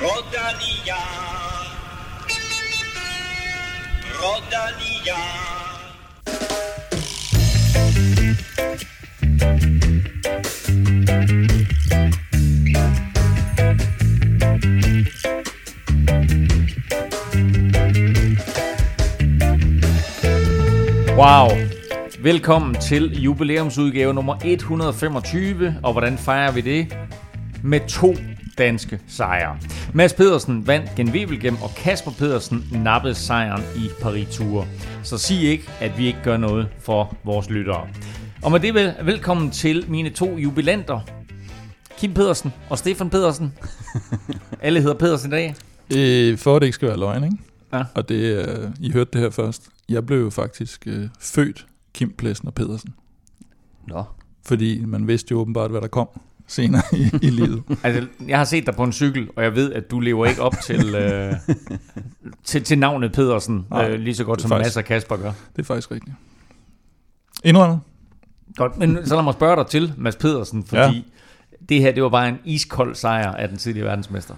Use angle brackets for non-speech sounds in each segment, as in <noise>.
Rodania. Rodania. Wow. Velkommen til jubilæumsudgave nummer 125, og hvordan fejrer vi det? Med to danske sejre. Mads Pedersen vandt gen Wevelgem, og Kasper Pedersen nappede sejren i Paris Tour. Så sig ikke, at vi ikke gør noget for vores lyttere. Og med det vel, velkommen til mine to jubilanter. Kim Pedersen og Stefan Pedersen. <laughs> Alle hedder Pedersen i dag. Øh, for at det ikke skal være løgn, ikke? Ja. Og det, øh, I hørte det her først. Jeg blev jo faktisk øh, født Kim Plesner Pedersen. Nå. Fordi man vidste jo åbenbart, hvad der kom senere i, i livet. <laughs> Altså, jeg har set dig på en cykel, og jeg ved, at du lever ikke op til, øh, til, til navnet Pedersen, Nej, øh, lige så godt som faktisk- Mads og Kasper gør. Det er faktisk rigtigt. Indrømmet? Godt, men så lad mig spørge dig til, Mads Pedersen, fordi ja. det her, det var bare en iskold sejr af den tidligere verdensmester.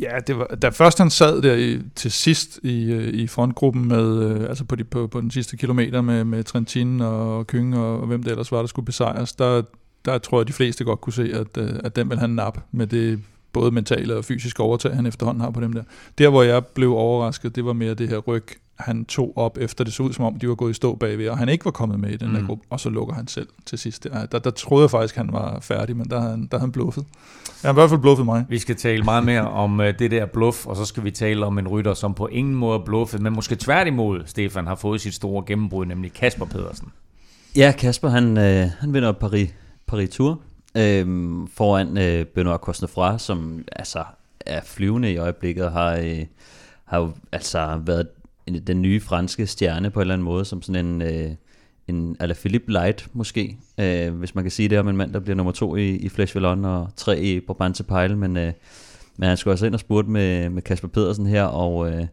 Ja, det var, da først han sad der i, til sidst i, øh, i frontgruppen med, øh, altså på, de, på, på den sidste kilometer med, med Trentin og Køng og, og hvem det ellers var, der skulle besejres, der, der tror jeg, de fleste godt kunne se, at, øh, at den vil han nap med det både mentale og fysiske overtag, han efterhånden har på dem der. Der, hvor jeg blev overrasket, det var mere det her ryg, han tog op efter det så ud, som om de var gået i stå bagved, og han ikke var kommet med i den mm. Der gruppe, og så lukker han selv til sidst. Der, der, der troede jeg faktisk, han var færdig, men der har han, der han bluffet. Jeg har i hvert fald bluffet mig. Vi skal tale meget mere om øh, det der bluff, og så skal vi tale om en rytter, som på ingen måde er bluffet, men måske tværtimod, Stefan, har fået sit store gennembrud, nemlig Kasper Pedersen. Ja, Kasper, han, øh, han vinder Paris, Paris Tour øh, foran øh, Benoit Cosnefra, som altså er flyvende i øjeblikket, og har, øh, har jo altså været en- den nye franske stjerne på en eller anden måde, som sådan en, øh, en Alaphilippe Light måske, øh, hvis man kan sige det om en mand, der bliver nummer to i, i Flesh Vallon og tre i Brabantse Pejl, men, øh, men han skulle også ind og spurgte med, med Kasper Pedersen her, og, øh,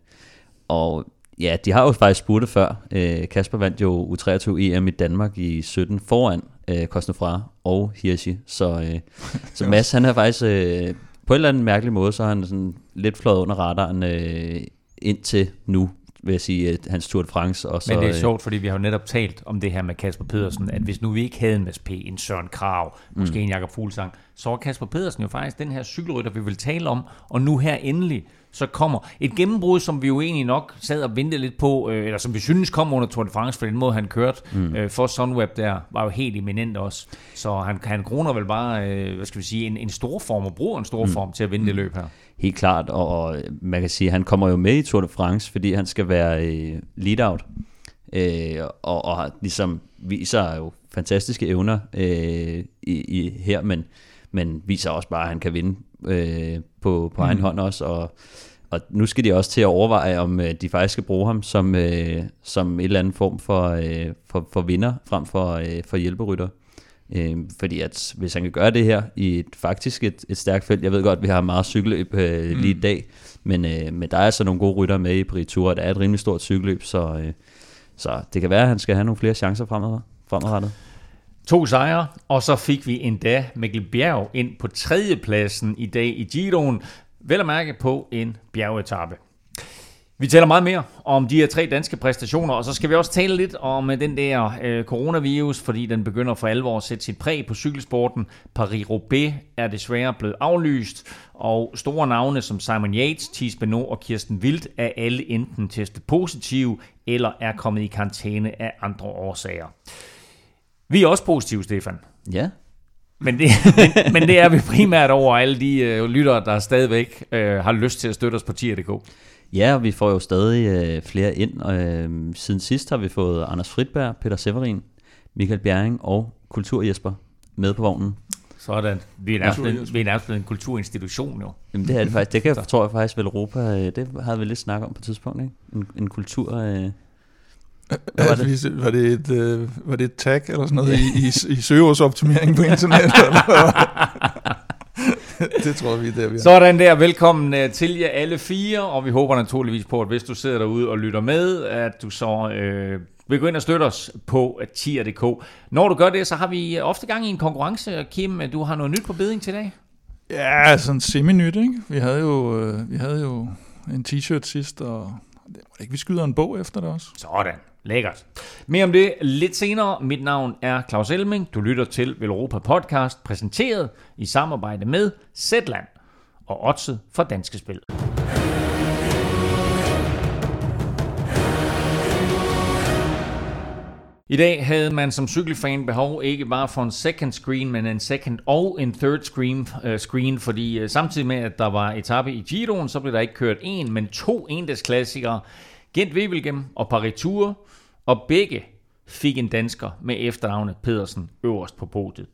og ja, de har jo faktisk spurgt før. Øh, Kasper vandt jo U23 EM i Danmark i 17 foran øh, Kostnefra og Hirschi, så, øh, <laughs> så Mads han er faktisk øh, på en eller anden mærkelig måde, så er han sådan lidt fløjet under radaren øh, indtil nu, vil jeg sige, øh, hans Tour de France. Og så, Men det er øh, sjovt, fordi vi har jo netop talt om det her med Kasper Pedersen, at hvis nu vi ikke havde en Mads P., en Søren Krav, måske en Jakob Fuglsang, så var Kasper Pedersen jo faktisk den her cykelrytter, vi vil tale om, og nu her endelig, så kommer et gennembrud, som vi jo egentlig nok sad og ventede lidt på, øh, eller som vi synes kom under Tour de France, for den måde, han kørte mm. øh, for Sunweb der, var jo helt eminent også. Så han, han kroner vel bare, øh, hvad skal vi sige, en, en stor form, og bruger en stor form til at vinde det løb her. Helt klart, og, og man kan sige, at han kommer jo med i Tour de France, fordi han skal være øh, lead-out, øh, og, og har ligesom viser jo fantastiske evner øh, i, i her, men, men viser også bare, at han kan vinde øh, på, på egen hånd også, og, og nu skal de også til at overveje, om øh, de faktisk skal bruge ham som, øh, som et eller andet form for, øh, for, for vinder, frem for, øh, for hjælperytter. Øh, fordi at hvis han kan gøre det her i et faktisk et, et stærkt felt, jeg ved godt, at vi har meget cykelløb øh, lige i dag, men, øh, men der er altså nogle gode rytter med i Paris Tour, og det er et rimelig stort cykelløb, så, øh, så det kan være, at han skal have nogle flere chancer fremad, fremadrettet. To sejre, og så fik vi endda Mikkel Bjerg ind på tredjepladsen i dag i Giroen, vel at mærke på en bjergetappe. Vi taler meget mere om de her tre danske præstationer, og så skal vi også tale lidt om øh, den der øh, coronavirus, fordi den begynder for alvor at sætte sit præg på cykelsporten. Paris-Roubaix er desværre blevet aflyst, og store navne som Simon Yates, Thies Benoit og Kirsten Wild er alle enten testet positive, eller er kommet i karantæne af andre årsager. Vi er også positive, Stefan. Ja, Men det, <laughs> men, men det er vi primært over alle de øh, lyttere, der stadigvæk øh, har lyst til at støtte os på tier.dk. Ja, og vi får jo stadig øh, flere ind. Og, øh, siden sidst har vi fået Anders Fritberg, Peter Severin, Michael Bjerring og Kultur Jesper med på vognen. Sådan. Vi er nærmest, blevet, vi er nærmest en kulturinstitution jo. Jamen det er det faktisk. Det kan jeg, tror jeg faktisk vel Europa, øh, det havde vi lidt snak om på et tidspunkt, ikke? En, en kultur... Øh, Hvad var det? var det, et, øh, var det et tag eller sådan noget i, i, i søgeordsoptimering på <laughs> hvad? det tror vi, det er vi er. Sådan der, velkommen øh, til jer alle fire, og vi håber naturligvis på, at hvis du sidder derude og lytter med, at du så øh, vil gå ind og støtte os på tier.dk. Når du gør det, så har vi ofte gang i en konkurrence, Kim, du har noget nyt på beding til i dag. Ja, sådan semi-nyt, ikke? Vi havde jo, øh, vi havde jo en t-shirt sidst, og det må ikke, vi skyder en bog efter det også. Sådan. Lækkert. Mere om det lidt senere. Mit navn er Claus Elming. Du lytter til Velropa Podcast, præsenteret i samarbejde med Zetland og Otse fra Danske Spil. I dag havde man som cykelfan behov ikke bare for en second screen, men en second og en third screen, uh, screen fordi uh, samtidig med, at der var etape i Giroen, så blev der ikke kørt en, men to endagsklassikere, Gent Wevelgem og Paris Tour, og begge fik en dansker med efternavnet Pedersen øverst på podiet.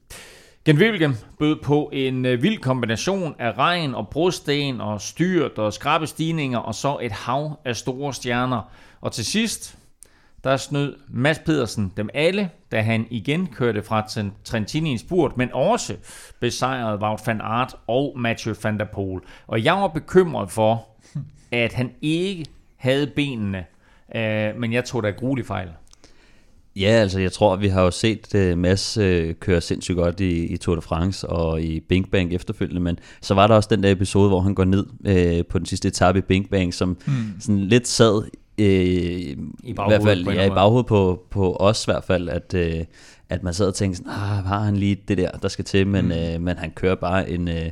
Gent Wevelgem bød på en øh, vild kombination af regn og brosten og styrt og skrabe stigninger og så et hav af store stjerner. Og til sidst, der snød Mads Pedersen dem alle, da han igen kørte fra Trentini i spurt, men også besejrede Wout van Aert og Mathieu van der Poel. Og jeg var bekymret for, at han ikke havde benene, øh, men jeg tog da grueligt fejl. Ja, altså jeg tror, vi har jo set uh, Mads uh, køre sindssygt godt i, i Tour de France og i Bing Bang efterfølgende, men så var der også den der episode, hvor han går ned uh, på den sidste etape i Bing Bang, som mm. sådan lidt sad øh, i, baghovedet, hvert fald, ja, i baghovedet på, på os i hvert fald, at, øh, at man sad og tænkte sådan, ah, har han lige det der, der skal til, men, mm. øh, men han kører bare en, øh,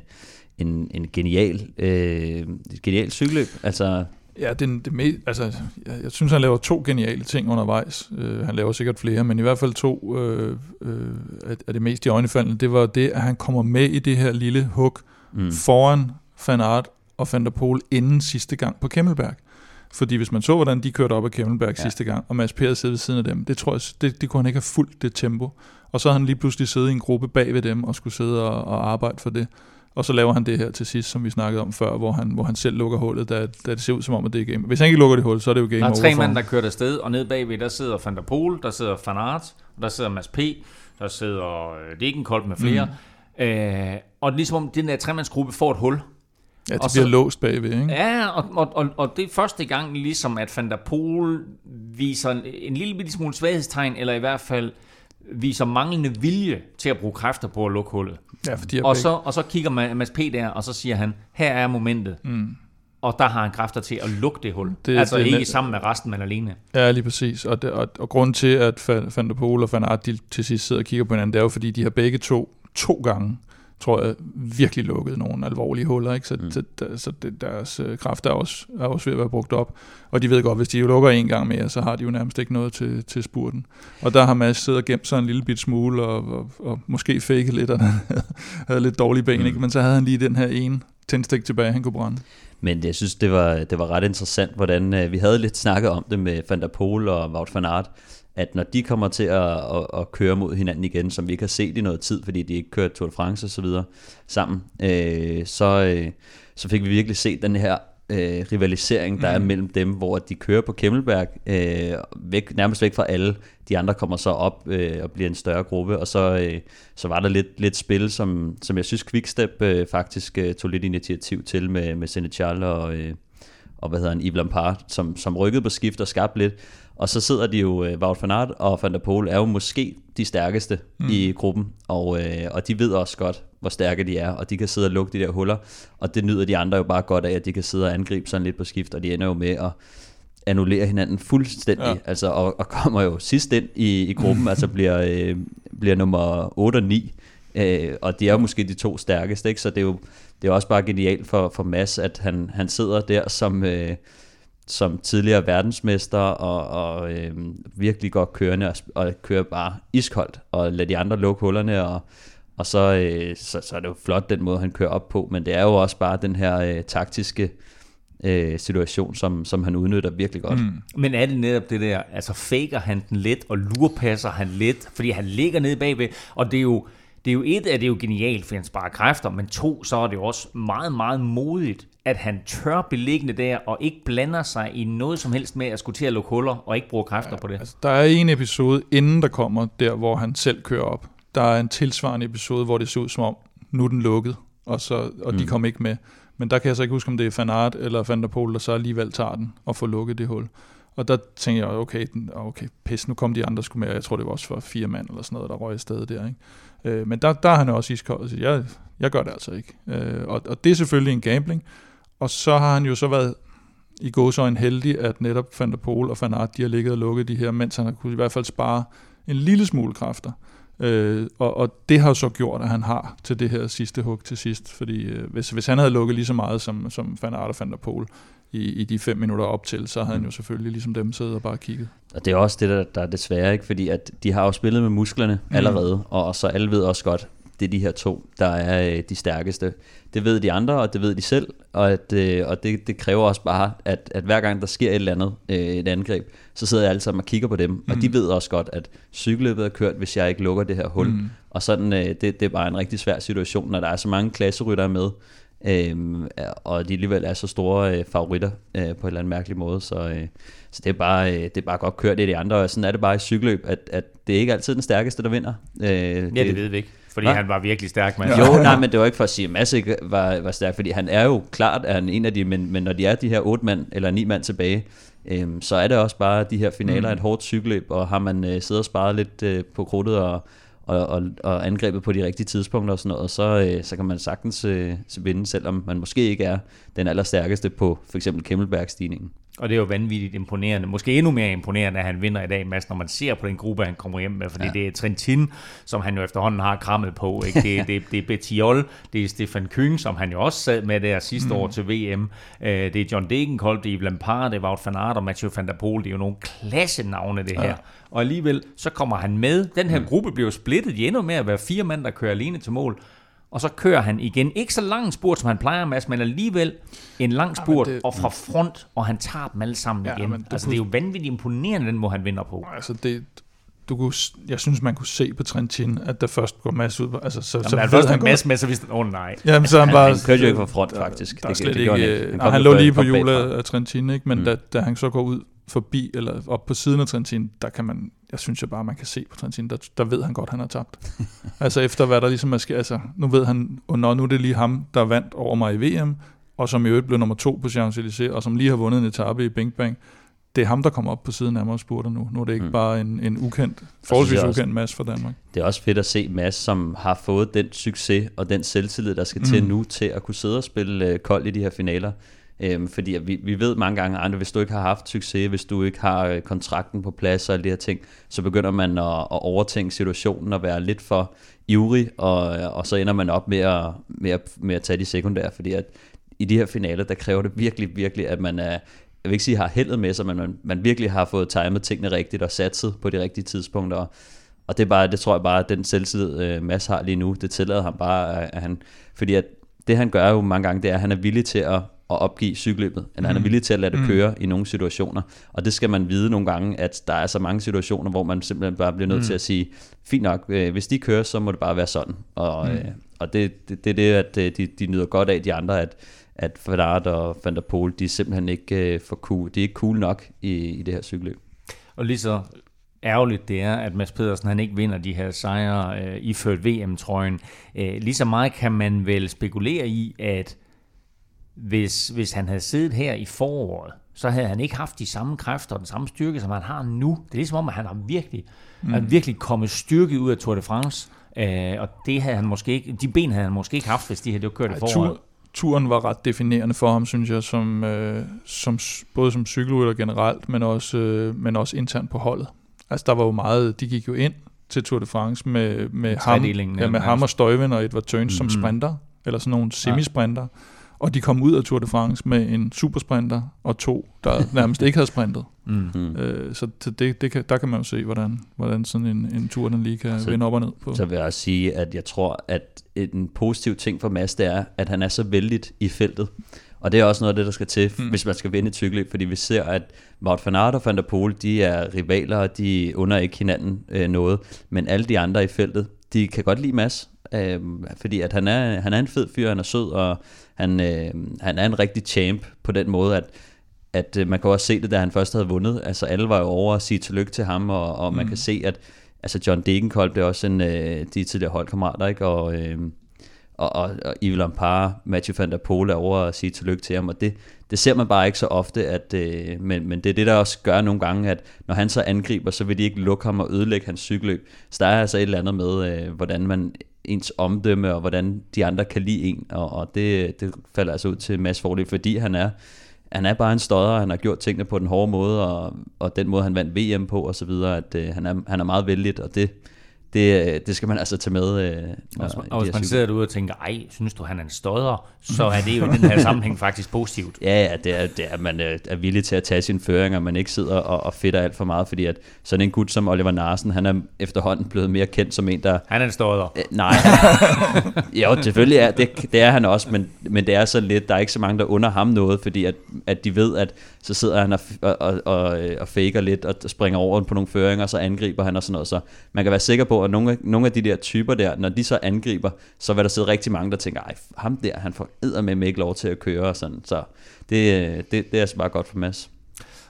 en, en genial, øh, genial cykelløb. Altså, Ja, det, det med, altså, jeg, jeg synes, han laver to geniale ting undervejs. Uh, han laver sikkert flere, men i hvert fald to uh, uh, af det mest i øjnefaldende, det var det, at han kommer med i det her lille hug mm. foran Van Aert og Van der Pol inden sidste gang på Kemmelberg. Fordi hvis man så, hvordan de kørte op ad Kemmelberg ja. sidste gang, og Mads Per sidder ved siden af dem, det tror jeg, det, det kunne han ikke have fuldt det tempo. Og så har han lige pludselig siddet i en gruppe bag ved dem og skulle sidde og, og arbejde for det. Og så laver han det her til sidst, som vi snakkede om før, hvor han, hvor han selv lukker hullet, da, da det ser ud som om, at det er game. Hvis han ikke lukker det hul, så er det jo game. Der er tre mænd, der kører afsted, og ned bagved, der sidder Van der Poel, der sidder Van Aert, og der sidder Mads P., der sidder Degenkolb med flere. Mm. Øh, og ligesom om den der tremandsgruppe får et hul, Ja, det og bliver så, låst bagved, ikke? Ja, og, og, og, og det er første gang ligesom, at Van der Poel viser en, en lille bitte smule svaghedstegn, eller i hvert fald viser manglende vilje til at bruge kræfter på at lukke hullet. Ja, fordi og, så, og så kigger Mads P. der, og så siger han, her er momentet. Mm. Og der har han kræfter til at lukke det hul. Det, altså det, ikke det, sammen med resten, men alene. Ja, lige præcis. Og, det, og, og grunden til, at Van der Poel og Van Aert de til sidst sidder og kigger på hinanden, det er jo, fordi de har begge to to gange tror jeg, virkelig lukket nogle alvorlige huller, ikke? så, mm. så, så det, deres øh, kræfter er også, er også ved at være brugt op. Og de ved godt, hvis de lukker en gang mere, så har de jo nærmest ikke noget til, til spurten. Og der har Mads siddet og gemt sig en lille bit smule, og, og, og måske fake lidt, og <laughs> havde lidt dårlige ben, mm. ikke? men så havde han lige den her ene tændstik tilbage, han kunne brænde. Men jeg synes, det var, det var ret interessant, hvordan øh, vi havde lidt snakket om det med Van der Pol og Wout van Aert, at når de kommer til at, at, at køre mod hinanden igen, som vi ikke har set i noget tid, fordi de ikke kørt Tour de France og så videre sammen, øh, så, øh, så fik vi virkelig set den her øh, rivalisering, der mm. er mellem dem, hvor de kører på Kemmelberg, øh, væk, nærmest væk fra alle. De andre kommer så op øh, og bliver en større gruppe, og så, øh, så var der lidt, lidt spil, som, som jeg synes Quickstep øh, faktisk øh, tog lidt initiativ til med, med Senechal og, øh, og hvad hedder han, Yves Lampard, som, som rykkede på skift og skabte lidt. Og så sidder de jo, uh, Wout van Aert og Van der Poel er jo måske de stærkeste mm. i gruppen, og, uh, og de ved også godt, hvor stærke de er, og de kan sidde og lukke de der huller, og det nyder de andre jo bare godt af, at de kan sidde og angribe sådan lidt på skift, og de ender jo med at annullere hinanden fuldstændig, ja. altså, og, og kommer jo sidst ind i, i gruppen, <laughs> altså bliver, uh, bliver nummer 8 og 9, uh, og de er jo måske de to stærkeste, ikke? så det er jo det er også bare genialt for, for Mads, at han, han sidder der som... Uh, som tidligere verdensmester og, og øh, virkelig godt kørende og, og kører bare iskoldt og lader de andre lukke hullerne og, og så, øh, så, så er det jo flot den måde han kører op på, men det er jo også bare den her øh, taktiske øh, situation, som, som han udnytter virkelig godt. Mm. Men er det netop det der, altså faker han den lidt og lurpasser han lidt, fordi han ligger nede bagved, og det er jo det er jo et, at det er jo genialt, for han sparer kræfter, men to, så er det jo også meget, meget modigt, at han tør beliggende der, og ikke blander sig i noget som helst med at skulle til at lukke huller, og ikke bruge kræfter ja, på det. Altså, der er en episode, inden der kommer der, hvor han selv kører op. Der er en tilsvarende episode, hvor det ser ud som om, nu er den lukket, og, så, og mm. de kom ikke med. Men der kan jeg så ikke huske, om det er Van Aert eller Van der Pol, der så alligevel tager den og får lukket det hul. Og der tænker jeg, okay, den, okay pis, nu kom de andre sgu med, jeg tror det var også for fire mand eller sådan noget, der røg afsted der. Ikke? Øh, men der, der er han også iskold og siger, ja, Jeg gør det altså ikke. Øh, og, og det er selvfølgelig en gambling. Og så har han jo så været i gåsøjne heldig, at netop Van der Pol og Van Aert, de har ligget og lukket de her, mens han har kunne i hvert fald spare en lille smule kræfter. Øh, og, og det har så gjort, at han har til det her sidste hug til sidst. Fordi øh, hvis, hvis han havde lukket lige så meget som, som Van Aert og Van der Pol i, i de fem minutter op til, så havde han jo selvfølgelig ligesom dem siddet og bare kigget. Og det er også det, der, der er desværre ikke, fordi at de har jo spillet med musklerne allerede, mm. og så alle ved også godt, det er de her to, der er øh, de stærkeste. Det ved de andre, og det ved de selv, og, at, øh, og det, det kræver også bare, at, at hver gang der sker et eller andet, øh, et angreb, så sidder jeg alle sammen og kigger på dem, mm. og de ved også godt, at cykelløbet er kørt, hvis jeg ikke lukker det her hul. Mm. Og sådan, øh, det, det er bare en rigtig svær situation, når der er så mange klasseryttere med, Øhm, og de alligevel er så store øh, favoritter øh, på en eller anden mærkelig måde, så, øh, så det, er bare, øh, det er bare godt kørt i de andre, og sådan er det bare i cykelløb, at, at det er ikke altid den stærkeste, der vinder. Øh, ja, det, det ved vi ikke, fordi Hva? han var virkelig stærk. Men... Jo, <laughs> nej, men det var ikke for at sige, at Mads ikke var, var stærk, fordi han er jo klart er han en af de, men, men når de er de her otte mand, eller ni mand tilbage, øh, så er det også bare de her finaler, mm. et hårdt cykelløb, og har man øh, siddet og sparet lidt øh, på krudtet og og, og, og angrebet på de rigtige tidspunkter og sådan noget, så, øh, så kan man sagtens øh, vinde, selvom man måske ikke er den allerstærkeste på for eksempel Kemmelberg-stigningen. Og det er jo vanvittigt imponerende. Måske endnu mere imponerende, at han vinder i dag, Mads, når man ser på den gruppe, han kommer hjem med. Fordi ja. det er Trentin, som han jo efterhånden har krammet på. Ikke? Det, det, det er Betiol, det er Stefan Kyng, som han jo også sad med der sidste mm. år til VM. Øh, det er John Degenkolb, det er Lampard, det er Wout van Aert og Mathieu van der Poel. Det er jo nogle klasse navne, det her. Ja. Og alligevel, så kommer han med. Den her mm. gruppe bliver jo splittet i endnu mere at være fire mand, der kører alene til mål og så kører han igen. Ikke så lang spurt, som han plejer, Mads, men alligevel en lang spurt, ja, det, og fra front, og han tager dem alle sammen ja, igen. altså, kunne, det er jo vanvittigt imponerende, den må han vinder på. Altså, det, du kunne, jeg synes, man kunne se på Trentin, at der først går Mads ud. Altså, så, Jamen, så han først han Mads med, så vidste han, åh oh, nej. Jamen, så han, bare, han kørte jo ikke fra front, faktisk. Der, der det, det, det ikke, han, han, nej, han lå lige på hjulet af Trentin, ikke? men mm. da, da han så går ud forbi, eller op på siden af Trentin, der kan man, jeg synes jeg bare, man kan se på Trentin, der, der ved han godt, han har tabt. <laughs> altså efter hvad der ligesom er sket, altså nu ved han, og når nu er det lige ham, der vandt over mig i VM, og som i øvrigt blev nummer to på Champs-Élysées, og som lige har vundet en etape i Bing Bang, det er ham, der kommer op på siden af mig og spurgte nu. Nu er det ikke mm. bare en, en ukendt, forholdsvis ukendt Mads for Danmark. Det er også fedt at se Mads, som har fået den succes og den selvtillid, der skal mm. til nu, til at kunne sidde og spille øh, kold i de her finaler. Øhm, fordi vi, vi ved mange gange, at hvis du ikke har haft succes, hvis du ikke har øh, kontrakten på plads og alle de her ting, så begynder man at, at overtænke situationen og være lidt for ivrig, og, øh, og så ender man op med at, med, at, med at tage de sekundære, fordi at i de her finaler, der kræver det virkelig, virkelig, at man er, jeg vil ikke sige har heldet med sig, men man, man virkelig har fået timet tingene rigtigt og satset på de rigtige tidspunkter. Og det er bare, det tror jeg bare, at den selvtid øh, Mads har lige nu, det tillader ham bare, at han, fordi at det han gør jo mange gange, det er, at han er villig til at at opgive cykelløbet, eller mm. han er mm. villig til at lade det mm. køre i nogle situationer. Og det skal man vide nogle gange, at der er så mange situationer, hvor man simpelthen bare bliver nødt mm. til at sige, fint nok, øh, hvis de kører, så må det bare være sådan. Og, mm. øh, og det, det, det er det, at øh, de, de nyder godt af, de andre, at, at Fadart og Van der Pol, de er simpelthen ikke øh, for cool, de er ikke cool nok i, i det her cykelløb. Og lige så ærgerligt det er, at Mads Pedersen han ikke vinder de her sejre øh, iført VM-trøjen. Øh, lige så meget kan man vel spekulere i, at hvis, hvis han havde siddet her i foråret, så havde han ikke haft de samme kræfter og den samme styrke, som han har nu. Det er ligesom om, at han har virkelig, mm. han virkelig kommet styrke ud af Tour de France, øh, og det havde han måske ikke, de ben havde han måske ikke haft, hvis de havde kørt i foråret. turen var ret definerende for ham, synes jeg, som, øh, som, både som cykelrytter generelt, men også, øh, men også internt på holdet. Altså der var jo meget, de gik jo ind til Tour de France med, med, ham, ja, med ham og Støjven og Edvard Tøns mm. som sprinter, eller sådan nogle semisprinter. Ja og de kom ud af Tour de France med en supersprinter og to, der <laughs> nærmest ikke havde sprintet. Mm. Øh, så det, det kan, der kan man jo se, hvordan, hvordan sådan en, en tur den lige kan altså, vende op og ned på. Så vil jeg også sige, at jeg tror, at en positiv ting for Mads, det er, at han er så vældig i feltet. Og det er også noget af det, der skal til, mm. hvis man skal vinde et cykelløb, fordi vi ser, at Wout van Aert og Van der Poel, de er rivaler, og de under ikke hinanden øh, noget, men alle de andre i feltet, de kan godt lide Mads, øh, fordi at han er, han er en fed fyr, han er sød, og han, øh, han er en rigtig champ på den måde, at, at øh, man kan også se det, da han først havde vundet. Altså alle var jo over at sige tillykke til ham, og, og man mm. kan se, at altså John Degenkolb det er også en, øh, de tidligere holdkammerater, ikke? Og, øh, og, og, og Yves Lampard, Mathieu van der Poel er over at sige tillykke til ham, og det, det ser man bare ikke så ofte, at, øh, men, men det er det, der også gør nogle gange, at når han så angriber, så vil de ikke lukke ham og ødelægge hans cykelløb. Så der er altså et eller andet med, øh, hvordan man ens omdømme, og hvordan de andre kan lide en, og, og det, det falder altså ud til en masse fordel, fordi han er, han er bare en stodder, han har gjort tingene på den hårde måde, og, og den måde, han vandt VM på, og så videre, at øh, han, er, han er meget vældig, og det, det, det skal man altså tage med. Øh, og, og hvis man sidder derude og tænker, ej, synes du, han er en stodder, så er det jo i den her sammenhæng <laughs> faktisk positivt. Ja, ja det er, det er, at man øh, er villig til at tage sine føringer, man ikke sidder og, og fedter alt for meget, fordi at sådan en gut som Oliver Narsen, han er efterhånden blevet mere kendt som en, der... Han er en stodder. Øh, nej. <laughs> jo, selvfølgelig er det, det er han også, men, men det er så lidt, der er ikke så mange, der under ham noget, fordi at, at de ved, at så sidder han og, og, og, og, og faker lidt og springer over på nogle føringer, og så angriber han og sådan noget. Så man kan være sikker på, og nogle, nogle af de der typer der, når de så angriber, så vil der sidde rigtig mange, der tænker, ej, ham der, han får med ikke lov til at køre og sådan. Så det, øh, det, det er altså bare godt for Mads.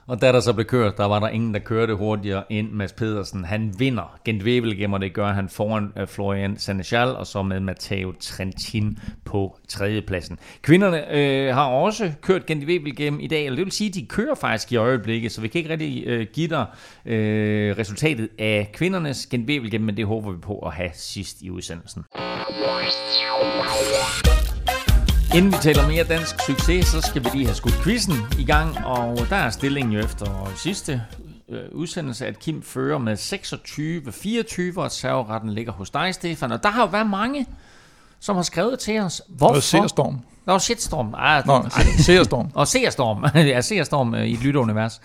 Og da der så blev kørt, der var der ingen, der kørte hurtigere end Mads Pedersen. Han vinder Gent Wevelgem, og det gør han foran øh, Florian Senechal, og så med Matteo Trentin på tredjepladsen. Kvinderne øh, har også kørt Gent Wevelgem i dag, eller det vil sige, at de kører faktisk i øjeblikket, så vi kan ikke rigtig øh, give dig øh, resultatet af kvindernes Gent Wevelgem, men det håber vi på at have sidst i udsendelsen. Inden vi taler mere dansk succes, så skal vi lige have skudt quizzen i gang, og der er stillingen jo efter sidste øh, udsendelse, at Kim fører med 26-24, og serveretten ligger hos dig, Stefan. Og der har jo været mange, som har skrevet til os, hvorfor... Det var Seerstorm. Nå, shitstorm. Ah, Nå, Seerstorm. og Seerstorm. <laughs> ja, Seerstorm øh, i et lytteunivers.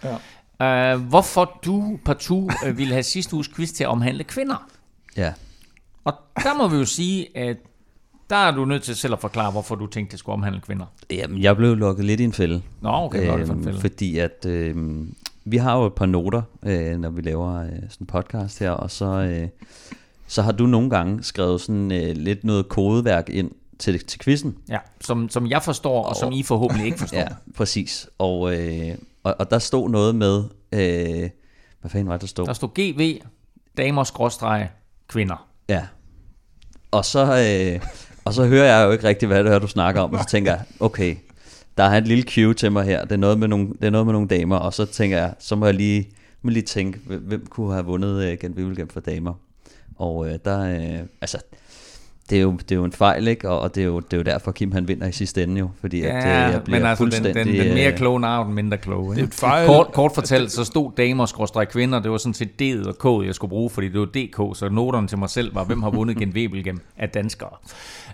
Ja. Uh, hvorfor du partout uh, ville have sidste uges quiz til at omhandle kvinder. Ja. Og der må vi jo sige, at der er du nødt til selv at forklare, hvorfor du tænkte, det skulle omhandle kvinder. Jamen, jeg blev lukket lidt i en fælde. Nå, okay, øhm, for en fælde. Fordi at, øh, vi har jo et par noter, øh, når vi laver øh, sådan en podcast her, og så, øh, så har du nogle gange skrevet sådan øh, lidt noget kodeværk ind til, til quizzen. Ja, som, som jeg forstår, og, og som I forhåbentlig ikke <laughs> forstår. ja, præcis. Og, øh, og, og der stod noget med, øh, hvad fanden var det, der stod? Der stod GV, damer skråstrege, kvinder. Ja. Og så, øh, og så hører jeg jo ikke rigtig, hvad det er, du snakker om, og så tænker jeg, okay, der er et lille cue til mig her, det er noget med nogle, det er noget med nogle damer, og så tænker jeg, så må jeg lige, må lige tænke, hvem kunne have vundet øh, uh, Gent Wevelgem for damer? Og uh, der, uh, altså, det er, jo, det er jo en fejl, ikke? Og, og det, er jo, det er jo derfor, Kim han vinder i sidste ende jo. Fordi ja, at, jeg bliver men altså den, den, den mere kloge navn, den mindre kloge. Det er et fejl. Kort, kort fortalt, så stod damer skråstrej kvinder, det var sådan set D'et og K'et, jeg skulle bruge, fordi det var DK, så noterne til mig selv var, hvem har vundet Gent Wevelgem af danskere.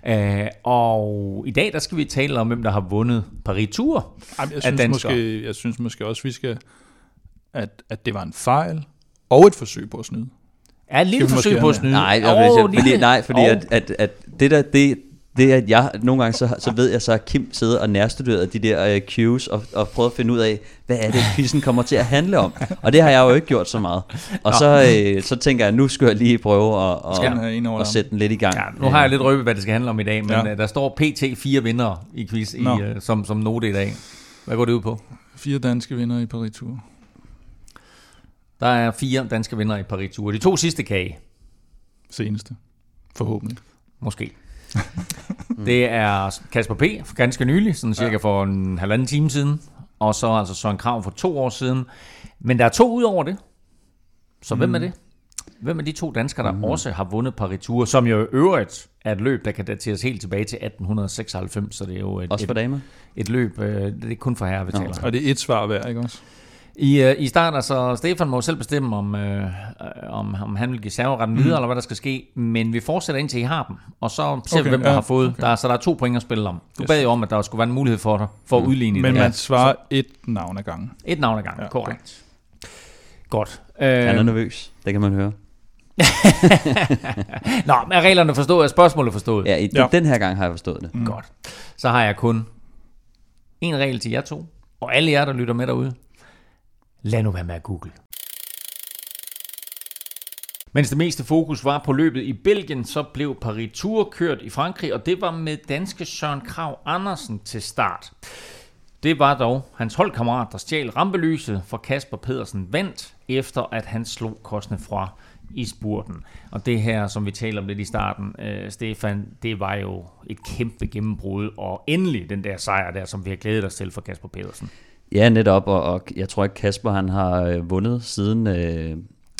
Uh, og i dag, der skal vi tale om, hvem der har vundet Paris Tour Jamen, jeg synes Måske, jeg synes måske også, vi skal, at, at det var en fejl og et forsøg på at snyde. Ja, et lille forsøg på at snyde. Nej, oh, jeg, fordi, nej, fordi oh. at, at, at det der, det, det er, at jeg nogle gange, så, så ved jeg så, at Kim sidder og nærstuderer de der uh, cues, og, og prøver at finde ud af, hvad er det, quizzen kommer til at handle om. Og det har jeg jo ikke gjort så meget. Og så, uh, så tænker jeg, nu skal jeg lige prøve at, og, og sætte den lidt i gang. Ja, nu har jeg lidt røbet, hvad det skal handle om i dag, men ja. uh, der står PT fire vinder i quiz i, uh, som, som note i dag. Hvad går det ud på? Fire danske vinder i Paris Tour. Der er fire danske vinder i Paris Tour. De to sidste kage seneste. Forhåbentlig. Måske. <laughs> det er Kasper P. for ganske nylig, sådan cirka ja. for en halvanden time siden. Og så altså Søren Krav for to år siden. Men der er to ud over det. Så mm. hvem er det? Hvem er de to danskere, der mm. også har vundet Paris Tour, som jo øvrigt er et løb, der kan dateres helt tilbage til 1896, så det er jo et, også for damer? Et, et løb, øh, det er kun for herre, vi taler. Og det er et svar hver, ikke også? I, uh, I starten, altså Stefan må selv bestemme, om, uh, om, om han vil give serveretten videre, mm. eller hvad der skal ske, men vi fortsætter indtil I har dem, og så ser okay, vi, hvem der ja, har fået. Okay. Der, så der er to point at spille om. Du yes. bad jo om, at der skulle være en mulighed for dig, for mm. at udligne Men det. man svarer så, et navn ad gangen. Et navn ad gangen, ja, korrekt. Godt. Uh, han er nervøs, det kan man høre. <laughs> Nå, men er reglerne forstået? Er spørgsmålet forstået? Ja, i, ja, den her gang har jeg forstået det. Mm. Godt. Så har jeg kun en regel til jer to, og alle jer, der lytter med derude. Lad nu være med at google. Mens det meste fokus var på løbet i Belgien, så blev Paris Tour kørt i Frankrig, og det var med danske Søren Krav Andersen til start. Det var dog hans holdkammerat, der stjal rampelyset, for Kasper Pedersen vandt, efter at han slog Kostne fra i spurten. Og det her, som vi taler om lidt i starten, øh, Stefan, det var jo et kæmpe gennembrud, og endelig den der sejr der, som vi har glædet os til for Kasper Pedersen. Ja, netop, og, og jeg tror ikke Kasper han har øh, vundet siden, øh,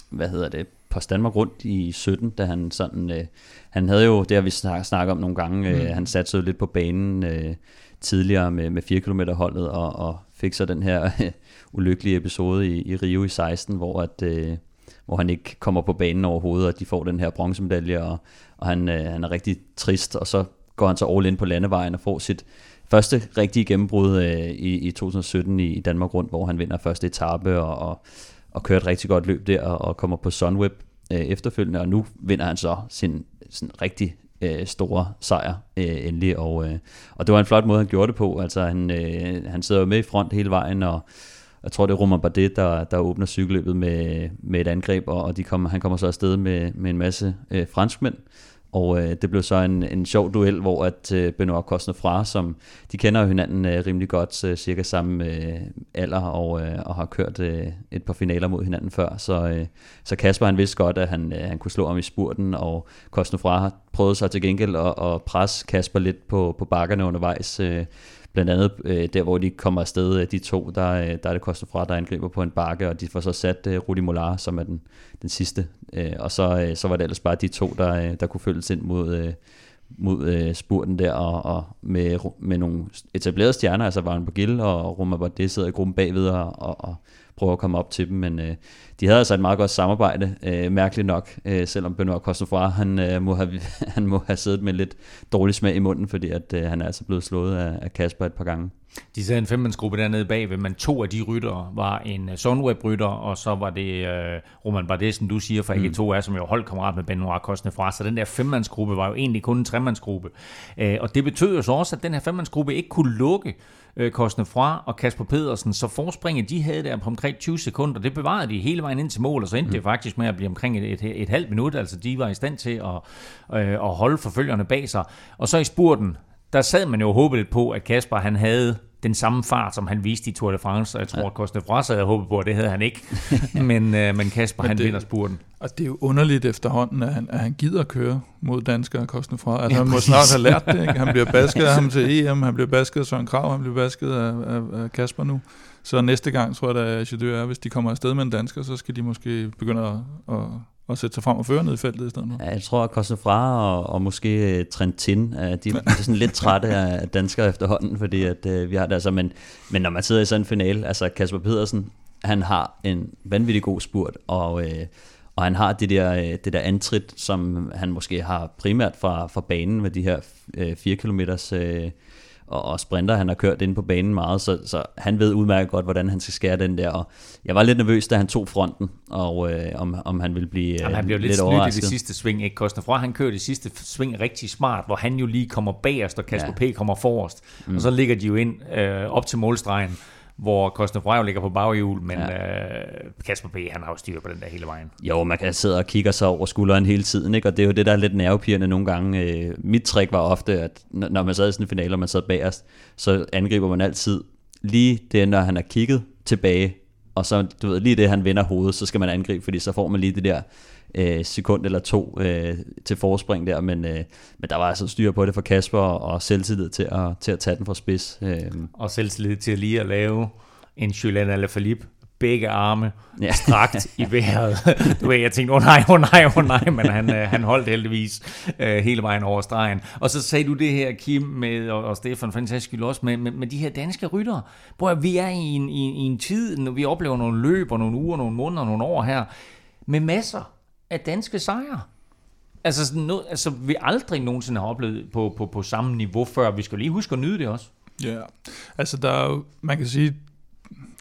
hvad hedder det, på Danmark rundt i 17, da han sådan, øh, han havde jo, det har vi snak, snakket om nogle gange, øh, mm. han satte sig lidt på banen øh, tidligere med, med 4 km holdet, og, og fik så den her øh, ulykkelige episode i, i Rio i 16, hvor at, øh, hvor han ikke kommer på banen overhovedet, og de får den her bronzemedalje, og, og han, øh, han er rigtig trist, og så går han så all in på landevejen og får sit første rigtige gennembrud øh, i, i 2017 i, i Danmark rundt, hvor han vinder første etape og, og, og kører et rigtig godt løb der og, og kommer på Sunweb øh, efterfølgende, og nu vinder han så sin sin rigtig øh, store sejr øh, endelig, og, øh, og det var en flot måde, han gjorde det på, altså han, øh, han sidder jo med i front hele vejen, og jeg tror, det er Romain Bardet, der, der åbner cykelløbet med, med et angreb, og, og de kommer, han kommer så afsted med, med en masse øh, franskmænd, og øh, det blev så en, en sjov duel, hvor at øh, Benoit Cosnefra, som de kender hinanden øh, rimelig godt, øh, cirka samme øh, alder, og, øh, og har kørt øh, et par finaler mod hinanden før. Så, øh, så Kasper han vidste godt, at han, øh, han kunne slå ham i spurten, og Cosnefra prøvede sig til gengæld at, at presse Kasper lidt på, på bakkerne undervejs. Øh, Blandt andet øh, der, hvor de kommer afsted, øh, de to, der, øh, der er det koster fra, der angriber på en bakke, og de får så sat øh, Rudi Molar, som er den, den sidste. Øh, og så, øh, så var det ellers bare de to, der, øh, der kunne følges ind mod, øh, mod øh, spurten der, og, og med, med nogle etablerede stjerner, altså Varen Bagil og Roma Bardet sidder i gruppen bagved og, og, og prøver at komme op til dem, men øh, de havde altså et meget godt samarbejde, øh, mærkeligt nok, øh, selvom Benoit Cosnefra, han, øh, må have, <laughs> han må have siddet med lidt dårlig smag i munden, fordi at, øh, han er altså blevet slået af, af Kasper et par gange. De sad en femmandsgruppe dernede bagved, men to af de rytter var en Sunweb-rytter, og så var det øh, Roman Bardet, som du siger, mm. to er, som jo holdkammerat med Benoit Cosnefra. Så den der femmandsgruppe var jo egentlig kun en tremandsgruppe. Øh, og det betød jo så også, at den her femmandsgruppe ikke kunne lukke øh, Kostne Fra og Kasper Pedersen, så forspringet de havde der på omkring 20 sekunder, det bevarede de hele vejen ind til mål, og så endte mm. det faktisk med at blive omkring et, et, et, et halvt minut, altså de var i stand til at, øh, at holde forfølgerne bag sig. Og så i spurten, der sad man jo lidt på, at Kasper han havde den samme fart, som han viste i Tour de France, og jeg tror, ja. at Costa Fras havde håbet på, at det havde han ikke. <laughs> men, øh, men Kasper, men han det, vinder spurten. Og det er jo underligt efterhånden, at han, at han gider køre mod danskere Costa Fras. Altså, ja, han må snart have lært det. Ikke? Han bliver <laughs> basket af ham til EM, han bliver basket af Søren Krav, han bliver basket af, af, af Kasper nu. Så næste gang, tror jeg, at er, hvis de kommer afsted med en dansker, så skal de måske begynde at, at og sætte sig frem og føre ned i feltet i stedet for. Ja, jeg tror, at Kosefra og, og måske Trentin, de, de er sådan lidt trætte af danskere efterhånden, fordi at, uh, vi har det altså, men, men når man sidder i sådan en finale, altså Kasper Pedersen, han har en vanvittig god spurt, og, uh, og han har det der, uh, det der antrit, som han måske har primært fra, fra banen med de her 4 uh, kilometers uh, og, og sprinter, han har kørt ind på banen meget, så, så han ved udmærket godt, hvordan han skal skære den der, og jeg var lidt nervøs, da han tog fronten, og øh, om, om han ville blive Jamen, han blev lidt, lidt overrasket. i det sidste sving, ikke Koster fra, han kører det sidste sving rigtig smart, hvor han jo lige kommer bagerst, og Kasper ja. P. kommer forrest, mm. og så ligger de jo ind øh, op til målstregen, hvor Kosten Frejo ligger på baghjul, men ja. øh, Kasper P. han har jo styr på den der hele vejen. Jo, man kan sidde og kigge sig over skulderen hele tiden, ikke? og det er jo det, der er lidt nervepirrende nogle gange. Øh, mit trick var ofte, at når man sad i sådan en finale, og man sad bagerst, så angriber man altid lige det, når han har kigget tilbage, og så du ved, lige det, han vender hovedet, så skal man angribe, fordi så får man lige det der øh, sekund eller to øh, til forspring der, men, øh, men der var altså styr på det for Kasper, og selvtillid til at, til at tage den fra spids. Øh. Og selvtillid til lige at lave en Julian Alaphilippe begge arme ja. <laughs> strakt i vejret. Du ved, jeg tænkte, åh oh, nej, åh oh, nej, åh oh, nej, men han, øh, han holdt heldigvis øh, hele vejen over stregen. Og så sagde du det her, Kim, med, og, og Stefan, fantastisk skyld også, med, med, med de her danske ryttere. Hvor vi er i en, i, i en tid, når vi oplever nogle løb, og nogle uger, nogle måneder, nogle år her, med masser af danske sejre. Altså, sådan noget, altså, vi aldrig nogensinde har oplevet på, på, på samme niveau før. Vi skal lige huske at nyde det også. Ja, altså der er jo, man kan sige,